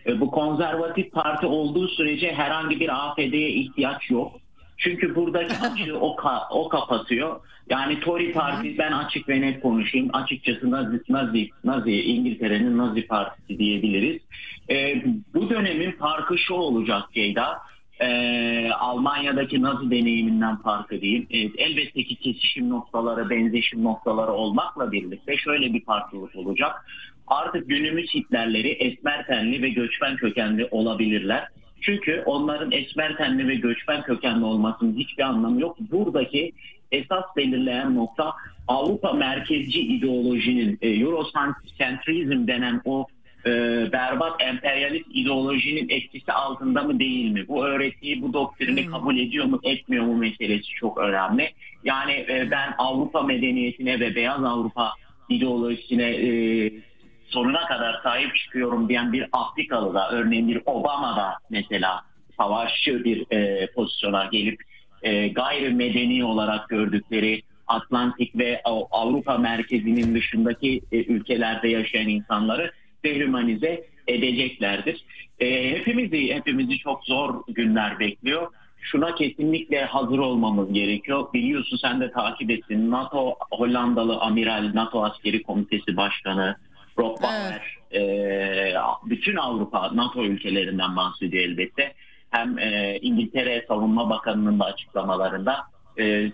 Speaker 3: e, bu konservatif parti olduğu sürece herhangi bir AFD'ye ihtiyaç yok. Çünkü buradaki açığı o, ka- o kapatıyor. Yani Tory Parti ben açık ve net konuşayım. Açıkçası Nazi, Nazi, Nazi İngiltere'nin Nazi Partisi diyebiliriz. Ee, bu dönemin farkı şu olacak Ceyda. Ee, Almanya'daki Nazi deneyiminden farkı diyeyim. Evet, elbette ki kesişim noktaları, benzeşim noktaları olmakla birlikte şöyle bir farklılık olacak. Artık günümüz Hitlerleri esmer tenli ve göçmen kökenli olabilirler. Çünkü onların esmer tenli ve göçmen kökenli olmasının hiçbir anlamı yok. Buradaki esas belirleyen nokta Avrupa merkezci ideolojinin, e, Eurocentrizm denen o e, berbat emperyalist ideolojinin etkisi altında mı değil mi? Bu öğretiyi, bu doktrini kabul ediyor mu, etmiyor mu meselesi çok önemli. Yani e, ben Avrupa medeniyetine ve beyaz Avrupa ideolojisine e, sonuna kadar sahip çıkıyorum diyen bir Afrikalı da örneğin bir Obama da mesela savaşçı bir e, pozisyona gelip e, gayri medeni olarak gördükleri Atlantik ve Av- Avrupa merkezinin dışındaki e, ülkelerde yaşayan insanları dehumanize edeceklerdir. E, hepimizi hepimizi çok zor günler bekliyor. Şuna kesinlikle hazır olmamız gerekiyor. Biliyorsun sen de takip ettin. NATO Hollandalı amiral NATO Askeri Komitesi Başkanı Bauer e, bütün Avrupa NATO ülkelerinden bahsediyor elbette. Hem e, İngiltere Savunma Bakanı'nın da açıklamalarında e,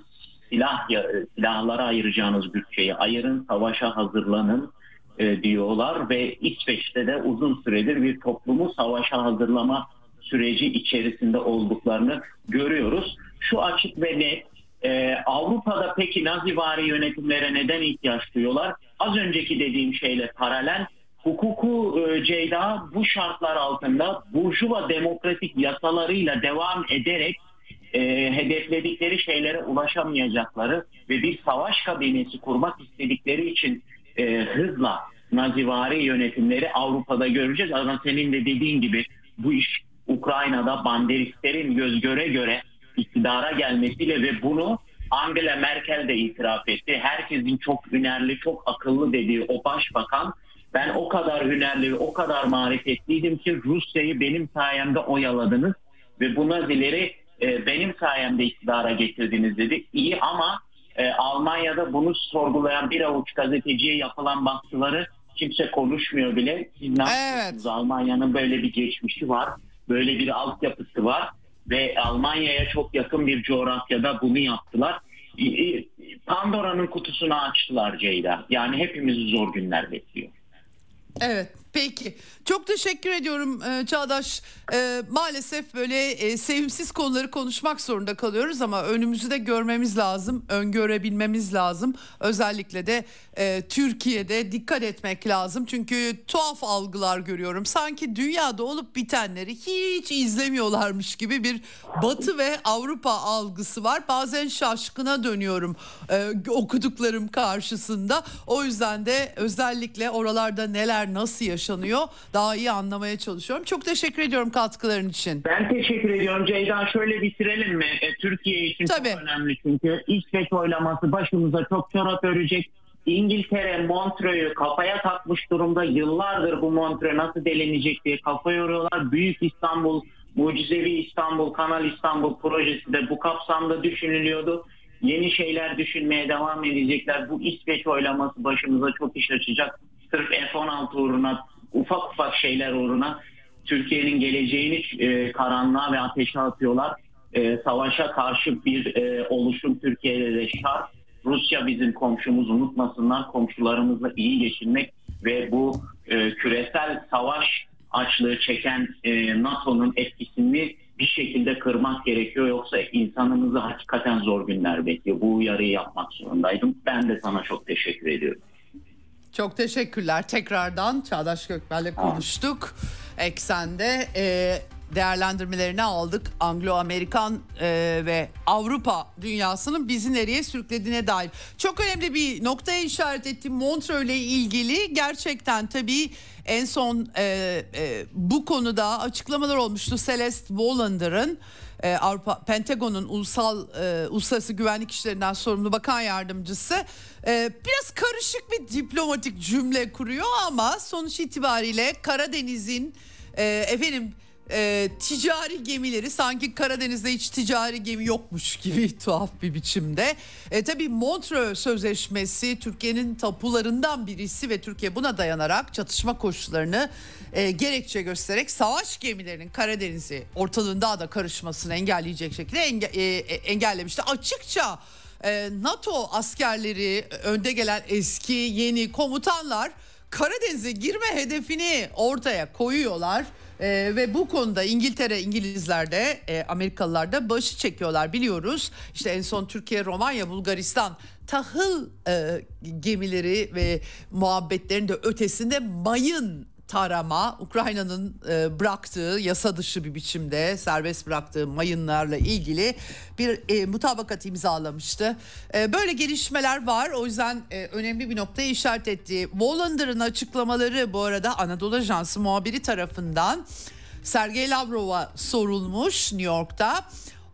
Speaker 3: silah silahlara ayıracağınız bütçeyi ayırın, savaşa hazırlanın e, diyorlar ve İsveç'te de uzun süredir bir toplumu savaşa hazırlama süreci içerisinde olduklarını görüyoruz. Şu açık ve net e, Avrupa'da peki Nazivari yönetimlere neden ihtiyaç duyuyorlar? Az önceki dediğim şeyle paralel hukuku e, Ceyda bu şartlar altında burjuva demokratik yasalarıyla devam ederek e, hedefledikleri şeylere ulaşamayacakları ve bir savaş kabinesi kurmak istedikleri için e, hızla nazivari yönetimleri Avrupa'da göreceğiz. Ama senin de dediğin gibi bu iş Ukrayna'da banderistlerin göz göre göre iktidara gelmesiyle ve bunu Angela Merkel de itiraf etti. Herkesin çok hünerli, çok akıllı dediği o başbakan ben o kadar hünerli, o kadar marifetliydim ki Rusya'yı benim sayemde oyaladınız ve bu Nazileri e, benim sayemde iktidara getirdiniz dedi. İyi ama e, Almanya'da bunu sorgulayan bir avuç gazeteciye yapılan baskıları kimse konuşmuyor bile. Siz ne
Speaker 1: Evet.
Speaker 3: Almanya'nın böyle bir geçmişi var. Böyle bir altyapısı var ve Almanya'ya çok yakın bir coğrafyada bunu yaptılar. Pandora'nın kutusunu açtılar Ceyda. Yani hepimizi zor günler bekliyor.
Speaker 1: Evet peki. Çok teşekkür ediyorum e, Çağdaş. E, maalesef böyle e, sevimsiz konuları konuşmak zorunda kalıyoruz ama önümüzü de görmemiz lazım öngörebilmemiz lazım. Özellikle de e, Türkiye'de dikkat etmek lazım. Çünkü tuhaf algılar görüyorum. Sanki dünyada olup bitenleri hiç izlemiyorlarmış gibi bir Batı ve Avrupa algısı var. Bazen şaşkına dönüyorum e, okuduklarım karşısında. O yüzden de özellikle oralarda neler nasıl yaşanıyor yaşanıyor daha iyi anlamaya çalışıyorum. Çok teşekkür ediyorum katkıların için.
Speaker 3: Ben teşekkür ediyorum Ceyda. Şöyle bitirelim mi? E, Türkiye için
Speaker 1: Tabii.
Speaker 3: çok önemli çünkü İsveç oylaması başımıza çok çorap örecek. İngiltere Montreux'u kafaya takmış durumda. Yıllardır bu Montreux nasıl delinecek diye kafa yoruyorlar. Büyük İstanbul, Mucizevi İstanbul, Kanal İstanbul projesi de bu kapsamda düşünülüyordu. Yeni şeyler düşünmeye devam edecekler. Bu İsveç oylaması başımıza çok iş açacak. Sırf F-16 uğruna, ufak ufak şeyler uğruna Türkiye'nin geleceğini e, karanlığa ve ateşe atıyorlar. E, savaşa karşı bir e, oluşum Türkiye'de de şart. Rusya bizim komşumuz unutmasınlar. Komşularımızla iyi geçinmek ve bu e, küresel savaş açlığı çeken e, NATO'nun etkisini bir şekilde kırmak gerekiyor. Yoksa insanımızı hakikaten zor günler bekliyor. Bu uyarıyı yapmak zorundaydım. Ben de sana çok teşekkür ediyorum.
Speaker 1: Çok teşekkürler. Tekrardan Çağdaş Gökmen'le konuştuk. Eksende e, değerlendirmelerini aldık. Anglo-Amerikan e, ve Avrupa dünyasının bizi nereye sürüklediğine dair. Çok önemli bir noktaya işaret ettim. Montreux ile ilgili gerçekten tabii en son e, e, bu konuda açıklamalar olmuştu. Celeste Wallander'ın e, Avrupa Pentagon'un ulusal e, uluslararası güvenlik işlerinden sorumlu bakan yardımcısı e, biraz karışık bir diplomatik cümle kuruyor ama sonuç itibariyle Karadeniz'in e, efendim e, ticari gemileri sanki Karadeniz'de hiç ticari gemi yokmuş gibi tuhaf bir biçimde. E, tabii Montreux Sözleşmesi Türkiye'nin tapularından birisi ve Türkiye buna dayanarak çatışma koşullarını e, gerekçe göstererek savaş gemilerinin Karadeniz'i ortalığın daha da karışmasını engelleyecek şekilde enge, e, e, engellemişti. Açıkça NATO askerleri önde gelen eski yeni komutanlar Karadeniz'e girme hedefini ortaya koyuyorlar. Ee, ve bu konuda İngiltere, İngilizler de e, Amerikalılar da başı çekiyorlar biliyoruz. İşte en son Türkiye, Romanya, Bulgaristan tahıl e, gemileri ve muhabbetlerin de ötesinde mayın tarama Ukrayna'nın e, bıraktığı yasa dışı bir biçimde serbest bıraktığı mayınlarla ilgili bir e, mutabakat imzalamıştı. E, böyle gelişmeler var o yüzden e, önemli bir noktaya işaret etti. Wallander'ın açıklamaları bu arada Anadolu Ajansı muhabiri tarafından Sergey Lavrov'a sorulmuş New York'ta.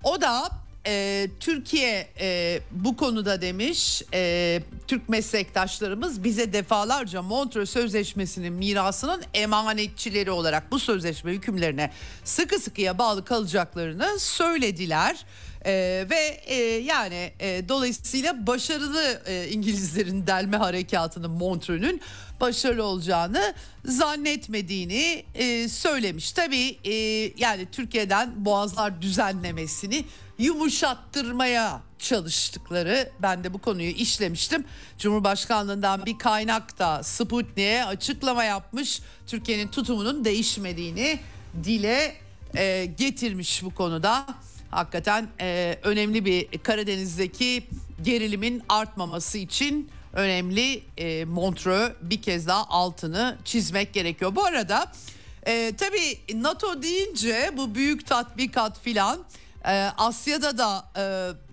Speaker 1: O da e, Türkiye e, bu konuda demiş e, Türk meslektaşlarımız bize defalarca Montreux Sözleşmesi'nin mirasının emanetçileri olarak bu sözleşme hükümlerine sıkı sıkıya bağlı kalacaklarını söylediler. E, ve e, yani e, dolayısıyla başarılı e, İngilizlerin delme harekatının Montreux'ün başarılı olacağını zannetmediğini e, söylemiş. Tabii e, yani Türkiye'den boğazlar düzenlemesini yumuşattırmaya çalıştıkları ben de bu konuyu işlemiştim. Cumhurbaşkanlığından bir kaynak da Sputnik'e açıklama yapmış. Türkiye'nin tutumunun değişmediğini dile e, getirmiş bu konuda. Hakikaten e, önemli bir Karadeniz'deki gerilimin artmaması için önemli e, Montreux bir kez daha altını çizmek gerekiyor. Bu arada e, tabii NATO deyince bu büyük tatbikat filan e, Asya'da da e,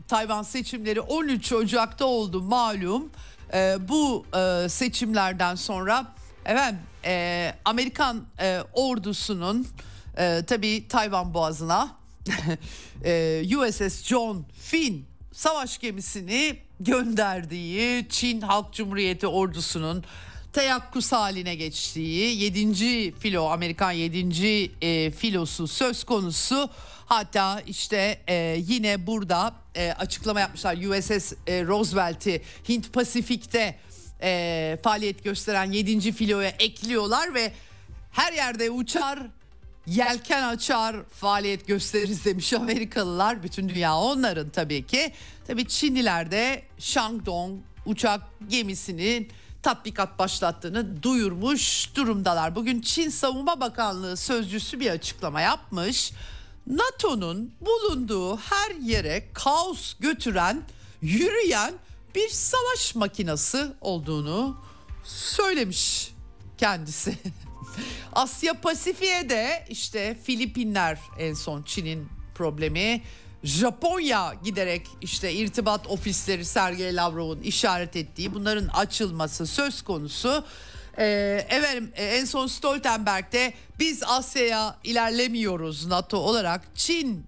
Speaker 1: Tayvan seçimleri 13 Ocak'ta oldu malum. E, bu e, seçimlerden sonra efendim e, Amerikan e, ordusunun e, tabii Tayvan Boğazı'na e, USS John Finn savaş gemisini gönderdiği Çin Halk Cumhuriyeti ordusunun teyakkuz haline geçtiği 7. filo Amerikan 7. E, filosu söz konusu. Hatta işte e, yine burada e, açıklama yapmışlar USS e, Roosevelt'i Hint Pasifik'te e, faaliyet gösteren 7. filoya ekliyorlar ve her yerde uçar yelken açar faaliyet gösteririz demiş Amerikalılar. Bütün dünya onların tabii ki. Tabii Çinliler de Shandong uçak gemisinin tatbikat başlattığını duyurmuş durumdalar. Bugün Çin Savunma Bakanlığı sözcüsü bir açıklama yapmış. NATO'nun bulunduğu her yere kaos götüren, yürüyen bir savaş makinası olduğunu söylemiş kendisi. Asya Pasifik'e de işte Filipinler en son Çin'in problemi. Japonya giderek işte irtibat ofisleri Sergey Lavrov'un işaret ettiği bunların açılması söz konusu. Ee, efendim e, en son Stoltenberg'de biz Asya'ya ilerlemiyoruz NATO olarak Çin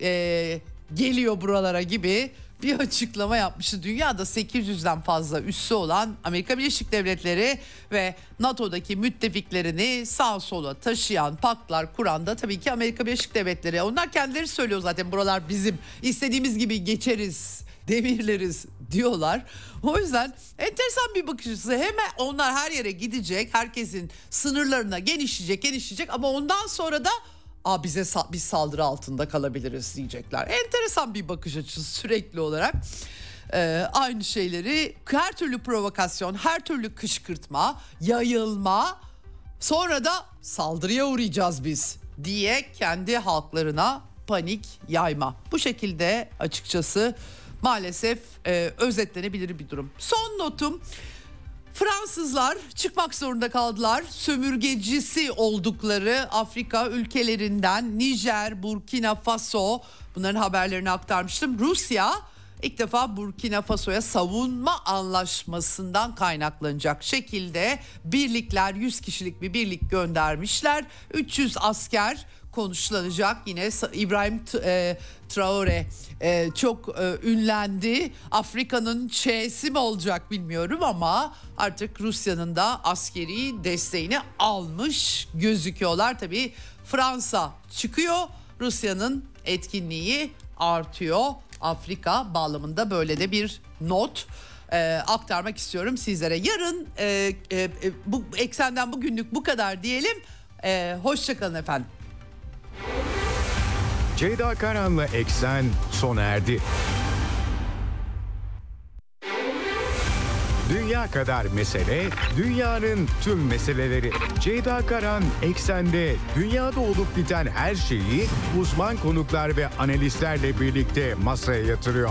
Speaker 1: e, geliyor buralara gibi bir açıklama yapmıştı. Dünyada 800'den fazla üssü olan Amerika Birleşik Devletleri ve NATO'daki müttefiklerini sağ sola taşıyan, paktlar kuran da tabii ki Amerika Birleşik Devletleri. Onlar kendileri söylüyor zaten buralar bizim istediğimiz gibi geçeriz demirleriz diyorlar. O yüzden enteresan bir bakış açısı. Hemen onlar her yere gidecek. Herkesin sınırlarına genişleyecek, genişleyecek ama ondan sonra da Aa, bize sa- biz saldırı altında kalabiliriz diyecekler. Enteresan bir bakış açısı sürekli olarak. Ee, aynı şeyleri her türlü provokasyon, her türlü kışkırtma, yayılma sonra da saldırıya uğrayacağız biz diye kendi halklarına panik yayma. Bu şekilde açıkçası maalesef e, özetlenebilir bir durum. Son notum Fransızlar çıkmak zorunda kaldılar. Sömürgecisi oldukları Afrika ülkelerinden Nijer, Burkina Faso bunların haberlerini aktarmıştım. Rusya ilk defa Burkina Faso'ya savunma anlaşmasından kaynaklanacak şekilde birlikler 100 kişilik bir birlik göndermişler. 300 asker konuşlanacak. Yine İbrahim e, Traore e, çok e, ünlendi. Afrika'nın Ç'si mi olacak bilmiyorum ama artık Rusya'nın da askeri desteğini almış gözüküyorlar. Tabii Fransa çıkıyor. Rusya'nın etkinliği artıyor. Afrika bağlamında böyle de bir not e, aktarmak istiyorum sizlere. Yarın e, e, bu eksenden bugünlük bu kadar diyelim. E, Hoşçakalın efendim.
Speaker 2: Ceyda Karan'la Eksen sona erdi. Dünya kadar mesele, dünyanın tüm meseleleri. Ceyda Karan Eksen'de dünyada olup biten her şeyi uzman konuklar ve analistlerle birlikte masaya yatırıyor.